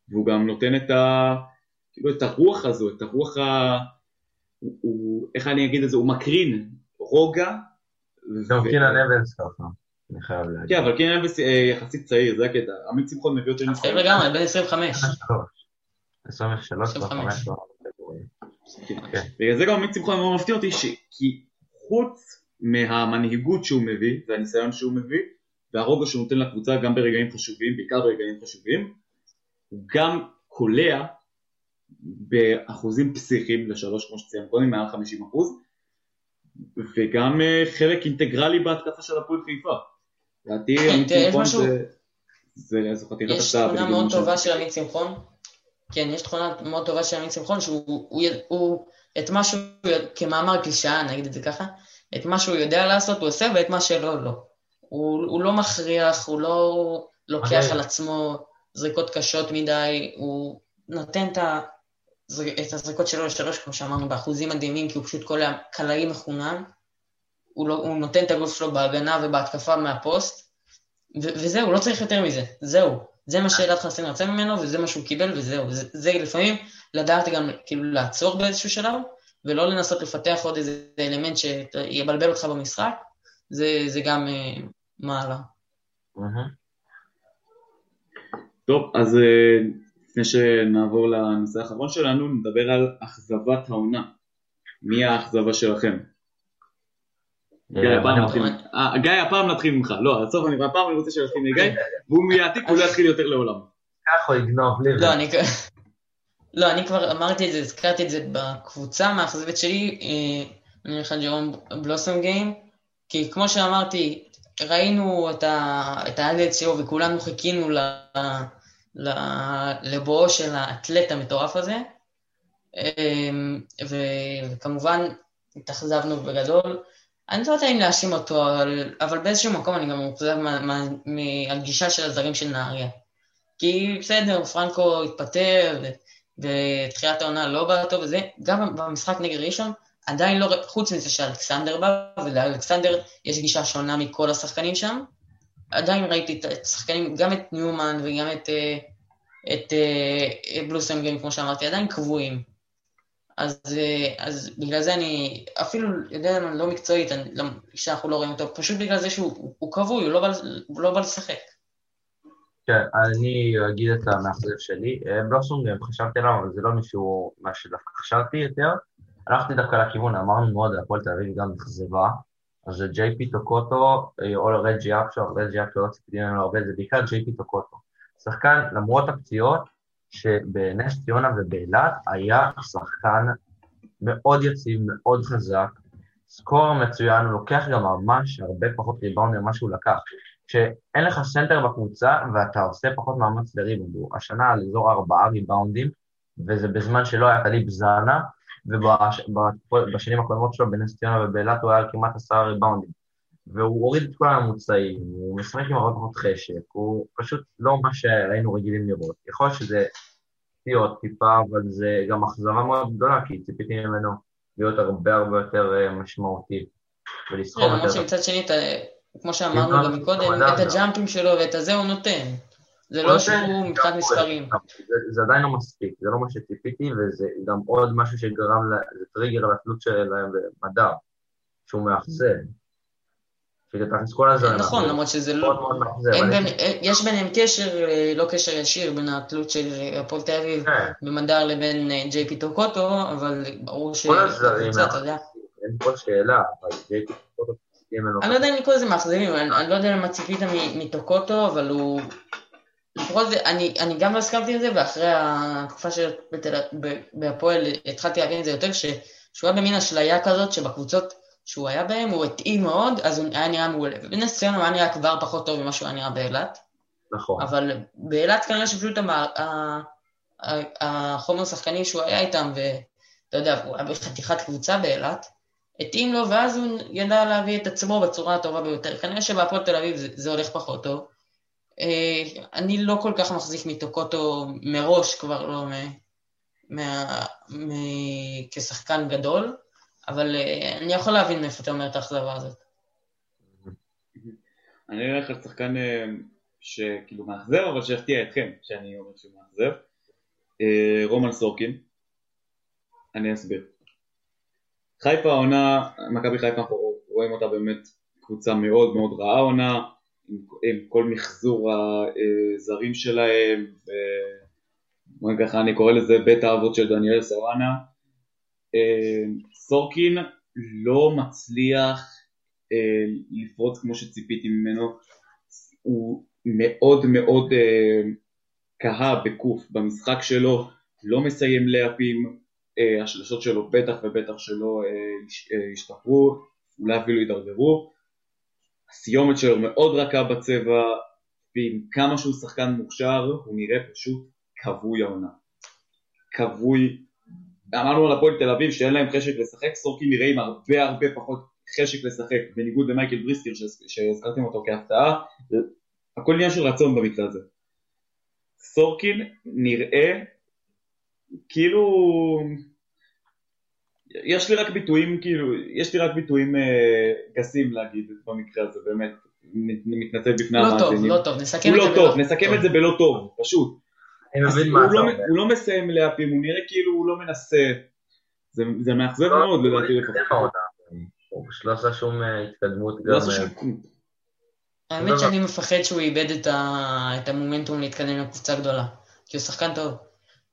והוא גם נותן את, ה... כאילו את הרוח הזו, את הרוח ה... הוא, הוא, איך אני אגיד את זה, הוא מקרין רוגע.
גם קינן אבנס ככה, אני חייב להגיד.
כן, אבל קינן אבנס אה, יחסית צעיר, זה הקטע, עמית צמחון מביא יותר
ניסיון. לגמרי, בן 25.
23, 25.
כן. בגלל זה גם עמית שמחון מאוד מפתיע אותי, כי חוץ מהמנהיגות שהוא מביא והניסיון שהוא מביא והרוגע שהוא נותן לקבוצה גם ברגעים חשובים, בעיקר ברגעים חשובים, הוא גם קולע באחוזים פסיכיים לשלוש כמו שציינו קודם, מעל 50 אחוז, וגם אה, חלק אינטגרלי בהתקפה של הפועל חיפה. לדעתי
כן,
עמית שמחון זה...
זו חתיכת הפתעה. יש תמונה מאוד טובה של עמית שמחון, כן, יש תכונה מאוד טובה של עמית שמחון, שהוא הוא, הוא, את מה שהוא, כמאמר קלישאה, נגיד את זה ככה, את מה שהוא יודע לעשות הוא עושה, ואת מה שלא, לא. הוא, הוא לא מכריח, הוא לא לוקח על עצמו זריקות קשות מדי, הוא נותן את, ה, את הזריקות שלו לשלוש, כמו שאמרנו, באחוזים מדהימים, כי הוא פשוט כל הקלעי מחונן. הוא, לא, הוא נותן את הגוף שלו בהגנה ובהתקפה מהפוסט, ו- וזהו, לא צריך יותר מזה, זהו. זה מה שאלעד חסין רצה ממנו, וזה מה שהוא קיבל, וזהו. זה, זה לפעמים לדעת גם כאילו לעצור באיזשהו שלב, ולא לנסות לפתח עוד איזה אלמנט שיבלבל אותך במשחק, זה, זה גם uh, מעלה.
טוב, אז uh, לפני שנעבור לנושא האחרון שלנו, נדבר על אכזבת העונה. מי האכזבה שלכם? אה, גיא, הפעם נתחיל ממך. לא, בסוף אני, הפעם אני רוצה שנתחיל מגיא, והוא יעתיק, הוא לא יתחיל יותר לעולם.
ככה הוא יגנוב, לי.
לא, אני... לא, אני כבר אמרתי את זה, הזכרתי את זה בקבוצה המאכזבת שלי, אה, אני הולך לג'רום בלוסום גיים, כי כמו שאמרתי, ראינו את שלו וכולנו חיכינו לבואו של האתלט המטורף הזה, אה, וכמובן התאכזבנו בגדול. אני לא יודע אם להאשים אותו, אבל, אבל באיזשהו מקום אני גם מאוכזב מהגישה של הזרים של נהריה. כי בסדר, פרנקו התפטר, ותחילת העונה לא באה טוב וזה, גם במשחק נגד ראשון, עדיין לא, חוץ מזה שאלכסנדר בא, ולאלכסנדר יש גישה שונה מכל השחקנים שם, עדיין ראיתי את השחקנים, גם את ניומן וגם את, אה, את, אה, את בלוסנגרים, כמו שאמרתי, עדיין קבועים. אז, אה, אז בגלל זה אני, אפילו, יודע, לא מקצועית, אני, לא, שאנחנו לא רואים אותו, פשוט בגלל זה שהוא כבוי, הוא, לא בא, הוא לא בא לשחק.
כן, אני אגיד את המאכזב שלי. אה, בלוסונג, חשבתי עליו, אבל זה לא מישהו, מה שדווקא חשבתי יותר. הלכתי דווקא לכיוון, אמרנו מאוד, הפועל תל אביב גם אכזבה. אז זה ג'יי פי טוקוטו, אה, או רג'י אפשו, רג'י אפשו לא ציפיתי ממנו הרבה, זה בעיקר ג'יי פי טוקוטו. שחקן, למרות הפציעות, שבנס ציונה ובאילת היה שחקן מאוד יציב, מאוד חזק, scorer מצוין, הוא לוקח גם ממש הרבה פחות ריבאונד ממה שהוא לקח. כשאין לך סנטר בקבוצה ואתה עושה פחות מאמץ לריבאונד, השנה על אזור ארבעה ריבאונדים, וזה בזמן שלא היה קליפ זאנה, ובשנים הקודמות שלו בנס ציונה ובאילת הוא היה על כמעט עשרה ריבאונדים. והוא הוריד את כל הממוצעים, הוא משחק עם הרבה פחות חשק, הוא פשוט לא מה שהיינו רגילים לראות. יכול להיות שזה פציעות טיפה, אבל זה גם אכזבה מאוד גדולה, כי ציפיתי ממנו להיות הרבה הרבה יותר אה, משמעותי ולסחוב
כן, למרות
יותר.
שמצד שני, כמו שאמרנו גם מקודם, את. הג'אמפים שלו ואת הזה הוא נותן. זה לא שהוא מבחינת מספרים.
זה, עדיין לא מספיק, זה לא מה שציפיתי, וזה גם עוד משהו שגרם, זה טריגר לתלות שלהם במדע, שהוא מאכזב. שתכניס כל הזמן.
נכון, למרות שזה לא... בין- יש ביניהם קשר, אה, לא קשר ישיר, בין התלות של אה, הפועל תל אביב
כן,
במדר לבין אה, ג'יי פי טוקוטו, אבל ברור
כל הזרים
אתה יודע.
אין פה שאלה, אבל ג'יי פי טוקוטו ממנו.
אני לא יודע אם לקרוא לזה מאכזבים, אני לא יודע למה ציפית מטוקוטו, אבל הוא... לפחות אני אני גם לא הסכמתי עם זה, ואחרי התקופה של בתל- ב- בהפועל התחלתי להבין את זה יותר, ש- שהוא היה במין אשליה כזאת, שבקבוצות שהוא היה בהן הוא התאים מאוד, אז הוא היה נראה מעולה. ובנס ציונה הוא היה נראה כבר פחות טוב ממה שהוא היה נראה באילת,
נכון.
אבל באילת כנראה שפשוט המע- החומר השחקנים שהוא היה איתם, ואתה יודע, הוא היה בחתיכת קבוצה באילת, התאים לו, ואז הוא ידע להביא את עצמו בצורה הטובה ביותר. כנראה שבהפועל תל אביב זה, זה הולך פחות טוב. אה, אני לא כל כך מחזיק מטוקוטו מראש, כבר לא מ, מה, מ, כשחקן גדול, אבל אה, אני יכול להבין מאיפה אתה אומר את האכזבה הזאת.
אני אלך על שחקן אה, שכאילו מאכזב, אבל שיפתיע אתכם, שאני אומר שהוא מאכזב. רומן סורקין. אני אסביר. חיפה העונה, מכבי חיפה אנחנו רואים אותה באמת קבוצה מאוד מאוד רעה עונה, עם, עם כל מחזור הזרים שלהם, ו... ככה אני קורא לזה בית האבות של דניאל סוואנה. אה, סורקין לא מצליח אה, לפרוץ כמו שציפיתי ממנו, הוא מאוד מאוד אה, כהה בקוף במשחק שלו, לא מסיים לאפים, השלשות שלו בטח ובטח שלא הש- השתפרו, אולי אפילו הידרדרו, הסיומת שלו מאוד רכה בצבע, ועם כמה שהוא שחקן מוכשר, הוא נראה פשוט כבוי העונה. כבוי. אמרנו על הפועל תל אביב שאין להם חשק לשחק, סורקין נראה עם הרבה הרבה פחות חשק לשחק, בניגוד למייקל בריסקר שהז- שהזכרתם אותו כהפתעה, הכל עניין של רצון במקרה הזה. סורקין נראה כאילו יש לי רק ביטויים כאילו יש לי רק ביטויים אה, גסים להגיד במקרה הזה באמת אני מתנצל בפני
לא טוב,
המאזינים.
לא טוב, נסכם את זה
לא
בלא
טוב, נסכם את זה בלא טוב, פשוט.
אני
אז
מבין
הוא
מה אתה
לא-
אומר.
הוא לא מסיים לאפים, הוא נראה כאילו הוא לא מנסה. זה- זה מאכזב מאוד
לא,
לדעתי
הוא
לפחות.
לא עשה שום אה, התקדמות
לא
גם...
עשה
אה,
שום-
האמת שאני מפחד שהוא איבד. את המומנטום להתקדם לקבוצה גדולה, כי הוא שחקן טוב.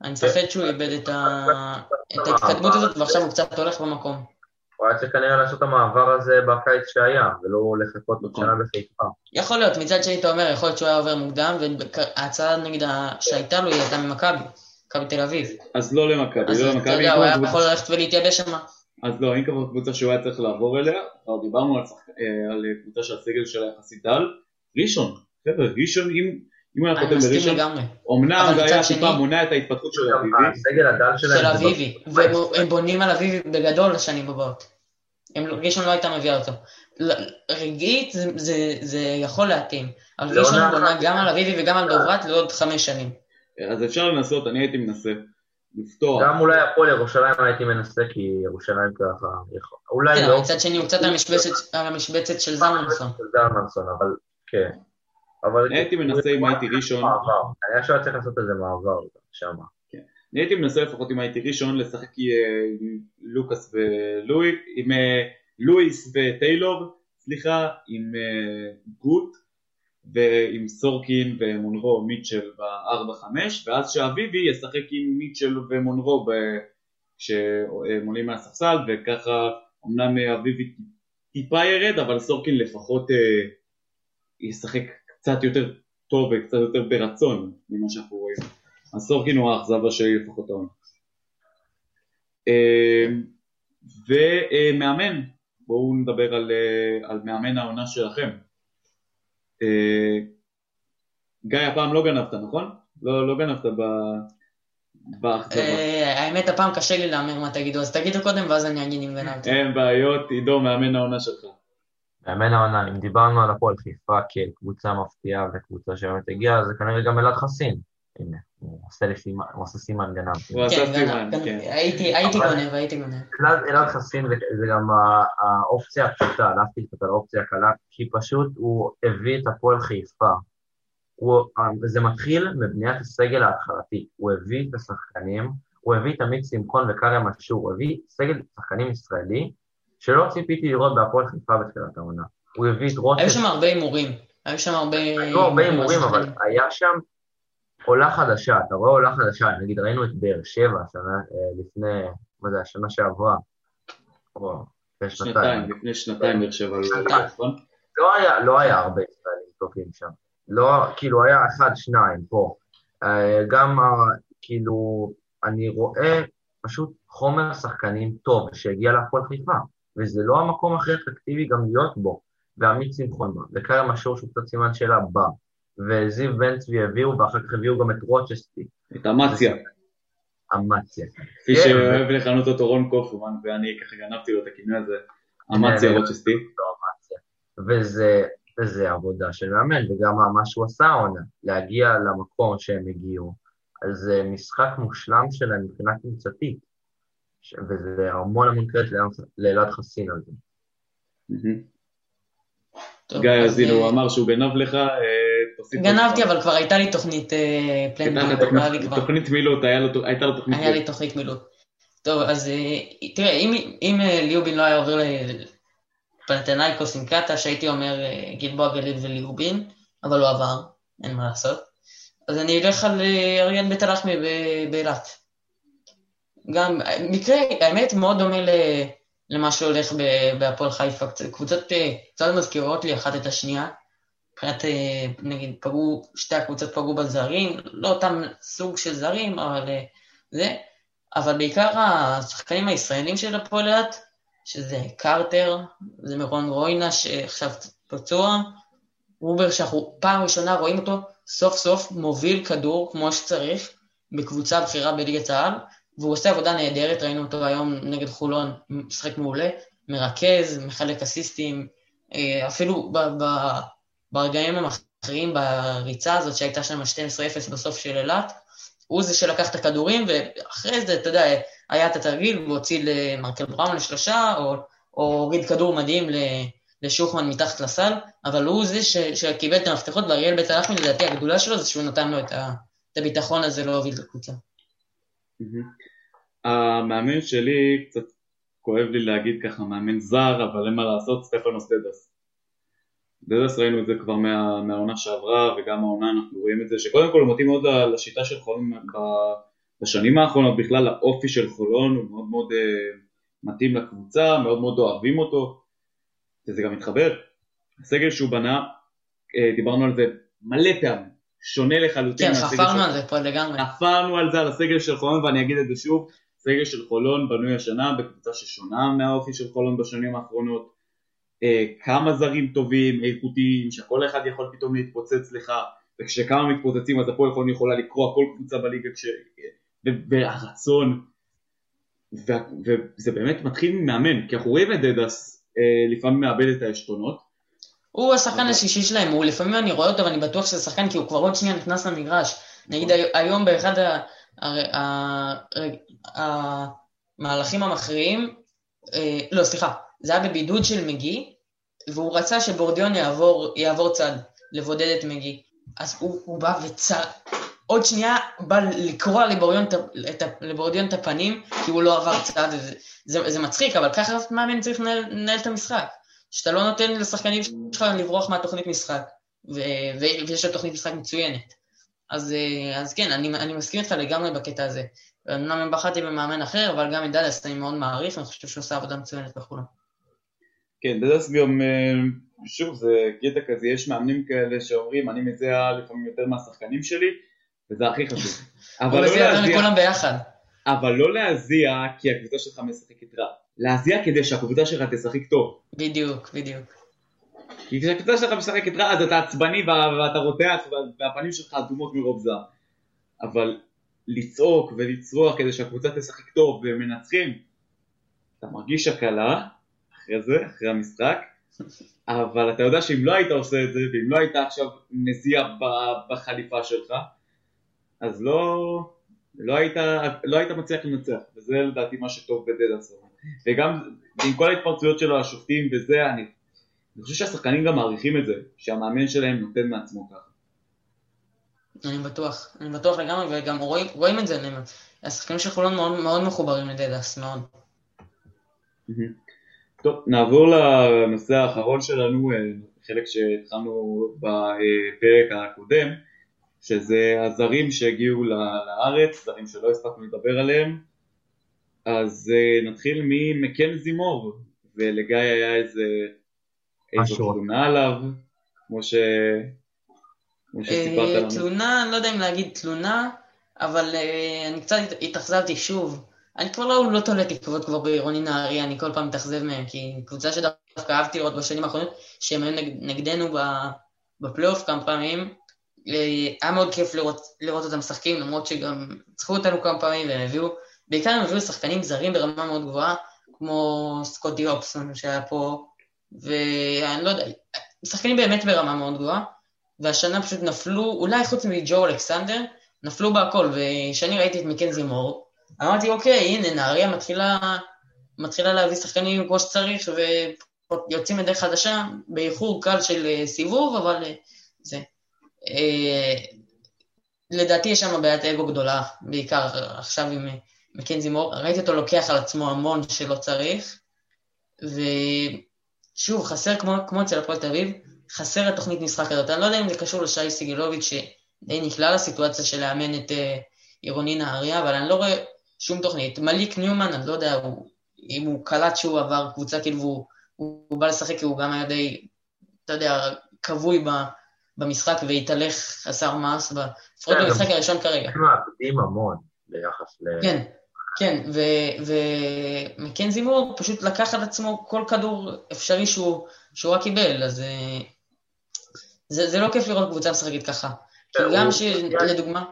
אני מפחד שהוא איבד את, ההתקדמות הזאת ועכשיו הוא קצת הולך במקום.
הוא היה צריך כנראה לעשות את המעבר הזה בקיץ שהיה, ולא לחכות עוד
נכון.
שנה בחיפה.
יכול להיות, מצד שני אתה אומר, יכול להיות שהוא היה עובר מוקדם, וההצעה נגיד שהייתה לו היא הייתה ממכבי, מכבי תל אביב.
אז לא למכבי,
אז
לא
אתה
למכבי.
יודע,
אם
הוא היה יכול ללכת ולהתייבש שם.
אז לא, אין כבר קבוצה שהוא היה צריך לעבור אליה. כבר דיברנו על אה, על קבוצה שהסגל שלה יחסית דל. ראשון, חבר'ה, ראשון, אם אם הוא היה חותם בראשון. אמנם זה היה טיפה מונע את ההתפתחות של אביבי.
הסגל הדל שלהם...
של
לא-
אביבי, והם בונים על אביבי בגדול לשנים הבאות. הם לא- ראשון לא הייתה מביאה אותו. רגעית זה- זה- זה יכול להתאים, אבל
לעונה
ראשון בונה. גם על אביבי וגם על דוברת לעוד חמש שנים.
אז אפשר לנסות, אני הייתי מנסה לפתוח.
גם אולי הפועל ירושלים הייתי מנסה, כי ירושלים ככה... יכול- אולי
כן,
לא.
מצד שני הוא קצת על המשבצת של זלמנסון.
של זלמנסון, אבל כן. אבל...
אני הייתי מנסה אם הייתי ראשון.
אני חושב שהיה צריך לעשות איזה מעבר שם.
אני הייתי מנסה לפחות אם הייתי ראשון לשחק אה, עם לוקאס ולואי, עם אה, לואיס וטיילור, סליחה, עם אה, גוט ועם סורקין ומונרו מיטשל ב-4-5 ואז שאביבי ישחק עם מיטשל ומונרו כשהם עולים מהספסל וככה אמנם אביבי טיפה ירד אבל סורקין לפחות ישחק קצת יותר טוב וקצת יותר ברצון ממה שאנחנו רואים. אז סורקין הוא האכזבה שלי לפחות העונה. אה, ומאמן, בואו נדבר על, אה, על מאמן העונה שלכם. אה, גיא, הפעם לא גנבת, נכון? לא, לא גנבת ב-.
אה, האמת, הפעם קשה לי להמר מה תגידו, אז תגידו קודם ואז אני אגיד אם גנבתי.
אין בעיות, עידו, מאמן העונה שלך.
מאמן העונה, אם דיברנו על הפועל חיפה כקבוצה מפתיעה וקבוצה שבאמת הגיעה, זה כנראה גם אלעד חסין. הנה, הוא עושה לי סימן, הוא עושה סימן גנב.
הוא עשה
כן,
סימן, כן.
הייתי גונב, הייתי גונב.
אלעד חסין זה גם האופציה הפשוטה, הלכתי קצת על האופציה הקלה, כי פשוט הוא הביא את הפועל חיפה. זה מתחיל מבניית הסגל ההתחלתי, הוא הביא את השחקנים, הוא הביא את עמית שמחון וכרם אשור, הוא הביא סגל שחקנים ישראלי, שלא ציפיתי לראות בהפועל חיפה בתחילת העונה. הוא הביא את רוטס,
היו שם הרבה הימורים. היו שם הרבה...
היו הרבה הימורים, אבל. היה שם עולה חדשה, אתה רואה עולה חדשה, נגיד ראינו את באר שבע שנה אה, לפני, מה זה, השנה שעברה, שנתיים.
שנתיים, לפני שנתיים באר שבע לא
שנתיים.
נכון?
לא היה, לא היה הרבה ישראלים טובים שם. לא, כאילו היה אחד, שניים פה. אה, גם, ה- כאילו, אני רואה פשוט חומר שחקנים טוב שהגיע להפועל חיפה, וזה לא המקום הכי אטרקטיבי גם להיות בו. ועמית שמחון בא, וכרם אשור שהוא קצת סימן שאלה בא, וזיו בן צבי הביאו, ואחר כך הביאו גם את רוצ'סטי,
את אמציה,
אמציה.
כפי
כן,
שאוהב לכנות אותו רון קופרמן, ואני ככה גנבתי לו את הכינוי הזה, אמציה
כן.
רוצ'סטי.
לא אמציה. וזה, וזה עבודה של מאמן, וגם מה שהוא עשה העונה, להגיע למקום שהם הגיעו, אז זה משחק מושלם שלהם מבחינה קבוצתית. ש- וזה המון המון קרדיט לאלעד- חסין על זה.
גיא
אז,
אזינו
אה,
אמר שהוא גנב לך, אה, תוסיף
גנבתי. אבל כבר הייתה לי תוכנית אה,
לך
בי,
תוכנית- מילוט, הייתה לו תוכנית
היה לי תוכנית מילוט. טוב, אז אה, תראה, אם, אם אה, ליובין לא היה עובר לפנתנייקוס עם קטש, הייתי אומר אה, גלבוע גליל וליובין, אבל הוא עבר, אין מה לעשות. אז אני אלך על אה, אריאל בית הלחמי באילת. גם, מקרה, האמת, מאוד דומה למה שהולך בהפועל חיפה. קבוצות אה, קצת מזכירות לי אחת את השנייה. מבחינת, אה, נגיד, פגעו, שתי הקבוצות פגעו בזרים, לא אותם סוג של זרים, אבל אה, זה. אבל בעיקר השחקנים הישראלים של הפועל אילת, שזה קרטר, זה מירון רוינה שעכשיו פצוע, רובר שאנחנו פעם ראשונה רואים אותו סוף סוף מוביל כדור כמו שצריך בקבוצה בכירה בליגת העל, והוא עושה עבודה נהדרת, ראינו אותו היום נגד חולון, משחק מעולה, מרכז, מחלק אסיסטים, אה, אפילו ב- ב- ברגעים המכריעים בריצה הזאת שהייתה שם 12-0 בסוף של אילת, הוא זה שלקח את הכדורים, ואחרי זה, אתה יודע, היה את התרגיל, והוא הוציא למרקל בראון לשלושה, או, או הוריד כדור מדהים לשוחמן מתחת לסל, אבל הוא זה ש, שקיבל את המפתחות, ואריאל בית הלחמי, לדעתי הגדולה שלו זה שהוא נתן לו את, ה, את הביטחון הזה להוביל את הקבוצה.
המאמן שלי, קצת כואב לי להגיד ככה מאמן זר, אבל אין מה לעשות, סטפנוס דדס. דדס ראינו את זה כבר מה, מהעונה שעברה, וגם העונה אנחנו רואים את זה, שקודם כל הוא מתאים מאוד לשיטה של חולון בשנים האחרונות, בכלל האופי של חולון הוא מאוד מאוד uh, מתאים לקבוצה, מאוד מאוד אוהבים אותו, וזה גם מתחבר. הסגל שהוא בנה, uh, דיברנו על זה מלא פעמים, שונה לחלוטין
כן, חפרנו על זה פה לגמרי.
עפרנו על זה, על הסגל של חולון, ואני אגיד את זה שוב, סגל של חולון בנוי השנה בקבוצה ששונה מהאופי של חולון בשנים האחרונות. אה, כמה זרים טובים, איכותיים, שכל אחד יכול פתאום להתפוצץ לך, וכשכמה מתפוצצים אז הפועל חולון יכולה לקרוע כל קבוצה בליגה, כש... ו- והרצון, וה- וזה באמת מתחיל ממאמן, כי אנחנו רואים את דדס אה, לפעמים מאבד את העשתונות,
הוא השחקן השישי שלהם, הוא לפעמים אני רואה אותו ואני בטוח שזה שחקן כי הוא כבר עוד שנייה נכנס למגרש. נגיד הי- היום באחד המהלכים המכריעים, אה, לא סליחה, זה היה בבידוד של מגי, והוא רצה שבורדיון יעבור, יעבור צד, לבודד את מגי. אז הוא, הוא בא וצר, עוד שנייה בא לקרוע לבורדיון, את לבורדיון את הפנים, כי הוא לא עבר צד, זה, זה, זה מצחיק, אבל ככה מאמן צריך לנהל את המשחק. שאתה לא נותן לשחקנים שלך לברוח מהתוכנית משחק, ו- ו- ויש לו תוכנית משחק מצוינת. אז, אה, אז כן, אני, אני מסכים איתך לגמרי בקטע הזה. אמנם בחרתי במאמן אחר, אבל גם את דדס אני מאוד מעריך, ואני חושב שהוא עושה עבודה מצוינת בכולם.
כן, דדס גם, אה, שוב, זה קטע כזה, יש מאמנים כאלה שאומרים, אני מזיע לפעמים יותר מהשחקנים שלי, וזה הכי חשוב. אבל
אבל
לא
זה יותר
להזיע,
מכולם ביחד.
אבל לא להזיע כי הקבוצה שלך משחקת רע. להזיע כדי שהקבוצה שלך תשחק טוב.
בדיוק, בדיוק.
כי כשהקבוצה שלך משחקת רע אז אתה עצבני ואתה רותח וה- והפנים שלך אדומות מרוב זעם. אבל לצעוק ולצרוח כדי שהקבוצה תשחק טוב ומנצחים, אתה מרגיש הקלה אחרי זה, אחרי המשחק, אבל אתה יודע שאם לא היית עושה את זה, ואם לא היית עכשיו מזיע בחליפה שלך, אז לא, לא, היית, לא היית מצליח לנצח, וזה לדעתי מה שטוב בדדס. וגם עם כל ההתפרצויות שלו, השופטים וזה, אני, אני חושב שהשחקנים גם מעריכים את זה, שהמאמן שלהם נותן מעצמו ככה.
אני בטוח, אני בטוח לגמרי, וגם רואים, רואים את זה, השחקנים של חולון מאוד, מאוד מחוברים לדדס, מאוד.
טוב, נעבור לנושא האחרון שלנו, אה, חלק שהתחלנו בפרק הקודם, שזה הזרים שהגיעו לארץ, זרים שלא הספקנו לדבר עליהם. אז אה, נתחיל ממקנזי מור, ולגיא היה איזה איזו תלונה עליו, כמו, ש... כמו שסיפרת
אה, לנו. תלונה, אני לא יודע אם להגיד תלונה, אבל אני קצת התאכזבתי שוב. אני כבר לא, לא תולה תקוות כבר בעירוני נהריה, אני כל פעם מתאכזב מהם, כי קבוצה שדווקא אהבתי לראות בשנים האחרונות, שהם היו נגדנו בפלייאוף כמה פעמים, היה מאוד כיף לראות, לראות אותם משחקים, למרות שגם צריכו אותנו כמה פעמים והם הביאו, בעיקר הם הביאו שחקנים זרים ברמה מאוד גבוהה, כמו סקוטי אופסון שהיה פה, ואני לא יודע, שחקנים באמת ברמה מאוד גבוהה, והשנה פשוט נפלו, אולי חוץ מג'ו אלכסנדר, נפלו בהכל, וכשאני ראיתי את מקנזי מור, אמרתי, אוקיי, הנה, נהריה מתחילה, מתחילה להביא שחקנים כמו שצריך, ויוצאים לדרך חדשה, באיחור קל של אה, סיבוב, אבל אה, זה. אה, לדעתי יש שם בעיית אגו גדולה, בעיקר עכשיו עם מקנזי מור. ראיתי אותו לוקח על עצמו המון שלא צריך, ושוב, חסר, כמו, כמו אצל הפועל תל אביב, חסר התוכנית משחק הזאת. אני לא יודע אם זה קשור לשי סיגלוביץ', שדי נקלע לסיטואציה של לאמן את עירוני נהריה, אבל אני לא רואה שום תוכנית. מליק ניומן, אני לא יודע הוא, אם הוא קלט שהוא עבר קבוצה, כאילו הוא, הוא, הוא בא לשחק, כי הוא גם היה די, אתה יודע, כבוי ב, במשחק והתהלך חסר מעש, לפחות כן, במשחק הראשון כרגע.
הם מאבדים המון ביחס ל...
כן, כן, ומקנזי מור פשוט לקח על עצמו כל כדור אפשרי שהוא, שהוא רק קיבל, אז אה, זה, זה לא כיף לראות קבוצה משחקת ככה. כי גם שלדוגמה...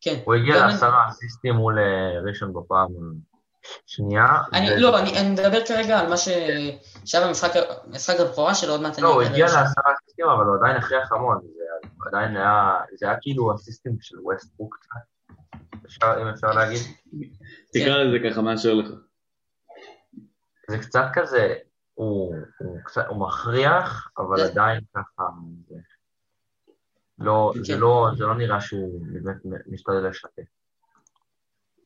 כן.
הוא הגיע לעשרה אסיסטים מול אה, ראשון בפעם שנייה.
אני, לא, אני, אני מדבר כרגע על מה ש... שהיה במשחק הבכורה שלו, עוד מעט
אני... לא, הוא הגיע לעשרה אסיסטים, אבל הוא עדיין הכריח המון. זה עדיין היה, זה היה כאילו אסיסטים של ווסטבוק קצת, אם אפשר להגיד.
תקרא לזה ככה, מה אשר לך.
זה קצת כזה, הוא, הוא, קצת, הוא מכריח, אבל עדיין ככה... זה... לא, כן. זה, לא, זה לא נראה שהוא באמת משתדל לשתף.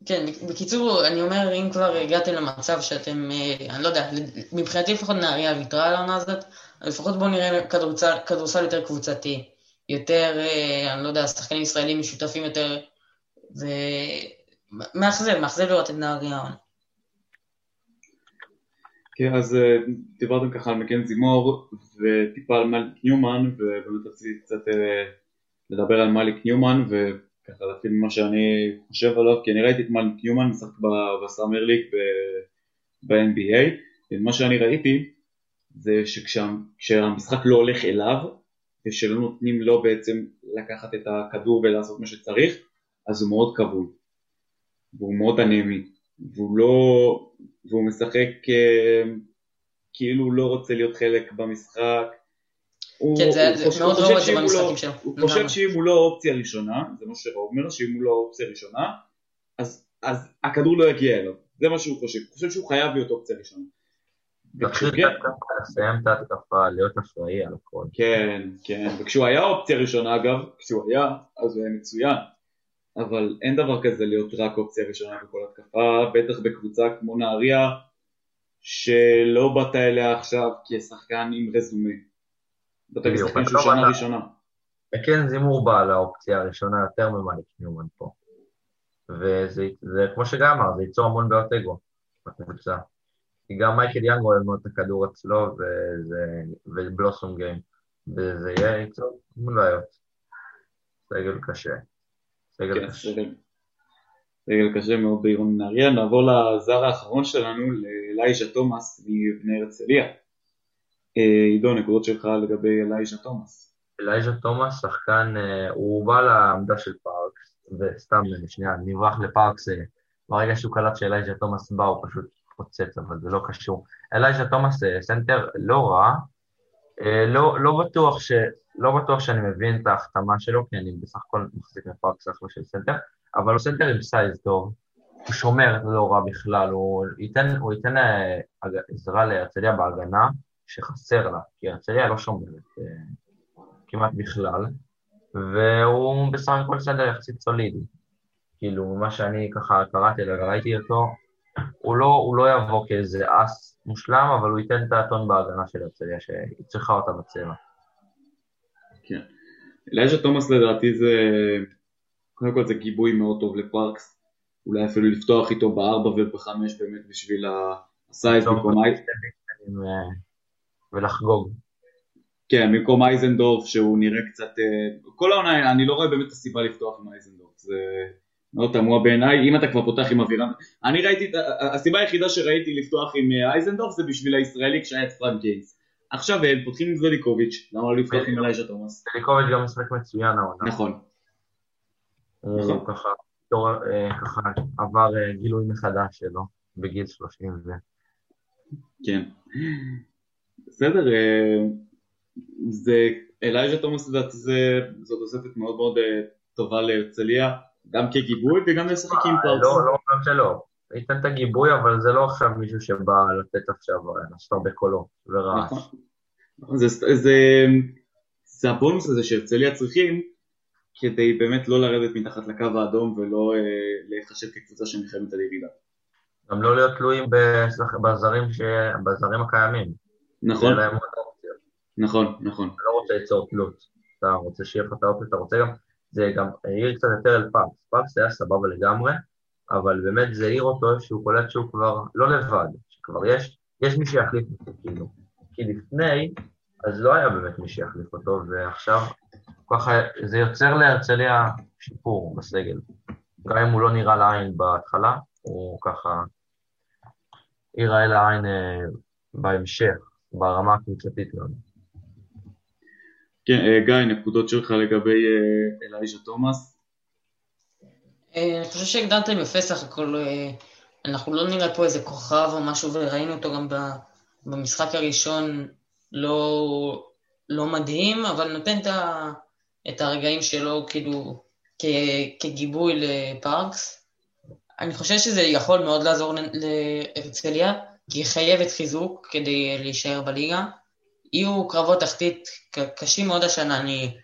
כן, בקיצור, אני אומר, אם כבר הגעתם למצב שאתם, אה, אני לא יודע, מבחינתי לפחות נהריה ויתרה על העונה הזאת, לפחות בואו נראה כדורסל, יותר קבוצתי, יותר, אה, אני לא יודע, שחקנים ישראלים משותפים יותר, ומאכזב, מאכזב לראות את נהריה.
כן, אז אה, דיברתם ככה על מקנזי מור וטיפה על מלק ניומן ובאמת רציתי קצת לדבר על מליק ניומן וככה להתחיל ממה שאני חושב עליו כי אני ראיתי את מליק ניומן משחק בסאמר ליג ב-NBA ומה שאני ראיתי זה שכשהמשחק לא הולך אליו ושלא נותנים לו בעצם לקחת את הכדור ולעשות מה שצריך אז הוא מאוד כבוי. והוא מאוד אנמי. והוא לא, והוא משחק אה, כאילו הוא לא רוצה להיות חלק במשחק
כן, זה מאוד שלו.
הוא חושב שאם הוא לא האופציה הראשונה, זה מה שראו אומר, שאם הוא לא האופציה הראשונה, אז הכדור לא יגיע אליו. זה מה שהוא חושב. הוא חושב שהוא חייב להיות אופציה ראשונה.
לסיים את ההתקפה, להיות אחראי על הכל.
כן, כן. וכשהוא היה אופציה ראשונה, אגב, כשהוא היה, אז הוא היה מצוין. אבל אין דבר כזה להיות רק אופציה ראשונה בכל התקפה, בטח בקבוצה כמו נהריה, שלא באת אליה עכשיו כשחקן עם רזומה. ואתה משחקים שהוא שנה ראשונה.
כן, זימור בא לאופציה הראשונה יותר ממאליק ניומן פה. וזה כמו שגם אמר, זה ייצור המון בעיות אגו בקבוצה. כי גם מייקל יאנג אוהב מאוד את הכדור אצלו, ובלוסום גיים, וזה יהיה ייצור המון בעיות. סגל קשה. סגל כן, קשה.
סגל קשה מאוד בעירון נהריה. נעבור לזר האחרון שלנו, לאלישע תומאס מבני הרצליה. אה, עידו, נקודות שלך לגבי אלייז'ה תומאס.
אלייז'ה תומאס, שחקן, אה, הוא בא לעמדה של פארקס, וסתם, שנייה, נברח לפארקס, אה, ברגע שהוא קלט שאלייז'ה תומאס בא, הוא פשוט פוצץ, אבל זה לא קשור. אלייז'ה תומאס סנטר לא רע, אה, לא, לא, בטוח ש, לא בטוח שאני מבין את ההחתמה שלו, כי אני בסך הכל מחזיק מפארקס אחלה של סנטר, אבל הוא סנטר עם size טוב, הוא שומר לא רע בכלל, הוא ייתן, הוא ייתן אה, עזרה להרצליה בהגנה שחסר לה, כי הרצליה לא שומרת אה, כמעט בכלל, והוא בסך הכל סנטר יחסית סולידי. כאילו, מה שאני ככה קראתי וראיתי אותו, הוא לא, הוא לא יבוא כאיזה ace מושלם, אבל הוא ייתן את הטון בהגנה של הרצליה, שהיא צריכה אותה בצבע.
כן. אלייז'ה תומאס לדעתי זה, קודם כל זה גיבוי מאוד טוב לפארקס, אולי אפילו לפתוח איתו בארבע ובחמש באמת בשביל ה size במקום.
ולחגוג.
כן, במקום אייזנדורף שהוא נראה קצת, אה, כל העונה, אני לא רואה באמת את הסיבה לפתוח עם אייזנדורף, זה מאוד תמוה בעיניי, אם אתה כבר פותח עם אבירם, אני ראיתי, הסיבה היחידה שראיתי לפתוח עם אה, אייזנדורף זה בשביל הישראלי כשהיה את פרנק גיינס. עכשיו הם פותחים עם זליקוביץ', למה לא לפתוח עם אלייז'ה תומאס?
זליקוביץ' גם משחק מצוין העונה.
נכון.
הוא נכון. ככה, אה, ככה עבר אה, גילוי מחדש שלו בגיל 30 ו...
כן. בסדר, זה אלייז'ה תומאס לדעתי זו תוספת מאוד מאוד טובה להרצליה. גם כגיבוי וגם לשחק עם פרסון.
לא, לא אומר שלא. ייתן את הגיבוי, אבל זה לא עכשיו מישהו שבא לתת עכשיו, לעשות הרבה קולות ורעש.
נכון. זה, זה, זה הבונוס הזה שהרצליה צריכים כדי באמת לא לרדת מתחת לקו האדום ולא אה, להיחשב כקבוצה שנלחמת על ירידה.
גם לא להיות תלויים בזרים, ש... בזרים הקיימים.
נכון. נכון, נכון.
אתה לא רוצה ליצור תלות. אתה רוצה שיהיה לך את האופציה, אתה רוצה גם זה גם העיר קצת יותר אל פארקס. פארקס היה סבבה לגמרי, אבל באמת זה העיר אותו שהוא קולט שהוא כבר לא לבד, שכבר יש, יש מי שיחליף אותו, כאילו. כי לפני, אז לא היה באמת מי שיחליף אותו, ועכשיו ככה זה יוצר להרצליה שיפור בסגל. גם אם הוא לא נראה לעין בהתחלה, הוא ככה ייראה לעין אה, בהמשך, ברמה הקבוצתית מאוד.
כן, אה, גיא, נקודות שלך לגבי אה, אלייז'ה תומאס?
אה, אני חושב שהגדלתם יפה סך הכל, אנחנו לא נראה פה איזה כוכב או משהו, וראינו אותו גם במשחק הראשון לא, לא מדהים, אבל נותן את הרגעים שלו כאילו כגיבוי לפארקס. אני חושב שזה יכול מאוד לעזור להרצליה, כי היא חייבת חיזוק כדי להישאר בליגה. יהיו קרבות תחתית קשים מאוד השנה. אני,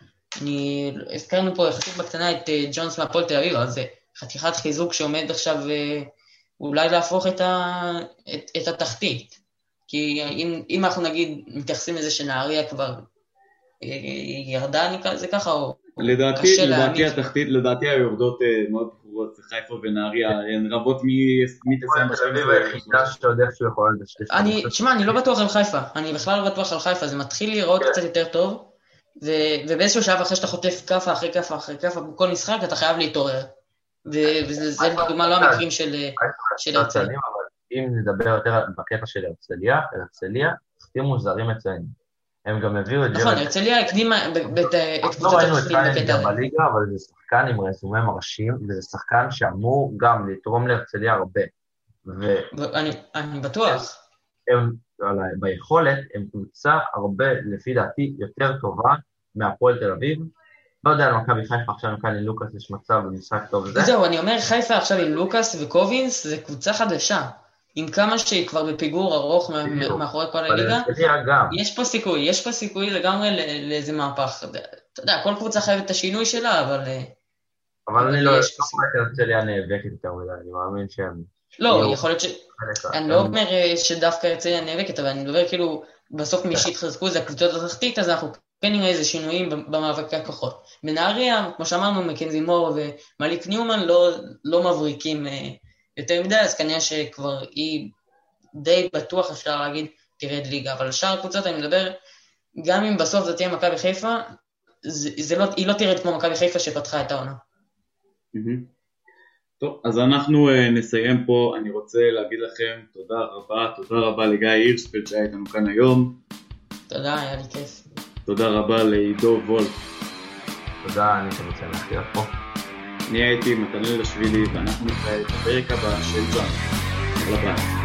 אני, הזכרנו פה יחסית בקטנה את אה, ג'ונס מהפועל תל אביב, אז חתיכת חיזוק שעומד עכשיו אה, אולי להפוך את, ה, את, את התחתית. כי אם, אם אנחנו נגיד מתייחסים לזה שנהריה כבר אה, ירדה, נקרא לזה ככה, או
לדעתי, לדעתי. התחתית, לדעתי היורדות מאוד ברורות חיפה ונהריה, הן רבות מי תסיים
בשם. תשמע, אני לא בטוח על חיפה, אני בכלל לא בטוח על חיפה, זה מתחיל להיראות קצת יותר טוב, ובאיזשהו שלב אחרי שאתה חוטף כאפה אחרי כאפה אחרי כאפה בכל משחק, אתה חייב להתעורר. וזה לדוגמה לא המקרים של הרצליה.
אם נדבר יותר בקטע של הרצליה, הרצליה, החתימו זרים אצלנו. הם גם הביאו את
ג'רד... נכון, הרצליה הקדימה את קבוצת
התחתית בקטע הזה. בליגה, אבל זה שחקן עם רזומה מרשים, וזה שחקן שאמור גם לתרום להרצליה הרבה.
אני בטוח.
הם, ביכולת, הם קבוצה הרבה, לפי דעתי, יותר טובה מהפועל תל אביב. לא יודע על מכבי חיפה עכשיו כאן עם לוקאס יש מצב במשחק טוב זה.
זהו, אני אומר חיפה עכשיו עם לוקאס וקובינס, זה קבוצה חדשה. עם כמה שהיא כבר בפיגור ארוך מאחורי כל הליגה, יש פה סיכוי, יש פה סיכוי לגמרי לאיזה מהפך. אתה יודע, כל קבוצה חייבת את השינוי שלה, אבל...
אה, אבל אני לא רואה את הרצליה נאבקת יותר מדי, אני מאמין שהם...
לא, יכול להיות ש... אני לא אומר אה, שדווקא הרצליה נאבקת, אבל אני מדבר כאילו, בסוף מי שהתחזקו זה הקבוצות התחתית, אז אנחנו כן נראה איזה שינויים במאבקי הכוחות. בנהריה, כמו שאמרנו, מקנזי מור ומליק ניומן לא, לא מבריקים אה, יותר מדי, אז כנראה שכבר היא די בטוח, אפשר להגיד, תרד ליגה. אבל שאר הקבוצות, אני מדבר, גם אם בסוף זאת תהיה מכבי חיפה, זה, זה לא, היא לא תרד כמו מכבי חיפה שפתחה את העונה.
טוב, אז אנחנו uh, נסיים פה. אני רוצה להגיד לכם תודה רבה, תודה רבה לגיא הירשפלד שהיה איתנו כאן היום.
תודה, היה לי כיף.
תודה רבה לעידו וולף.
תודה, אני רוצה להכיר פה.
אני הייתי מתנאל לשבילי ואנחנו נתראה בפרק הבא של זמן. יאללה ביי.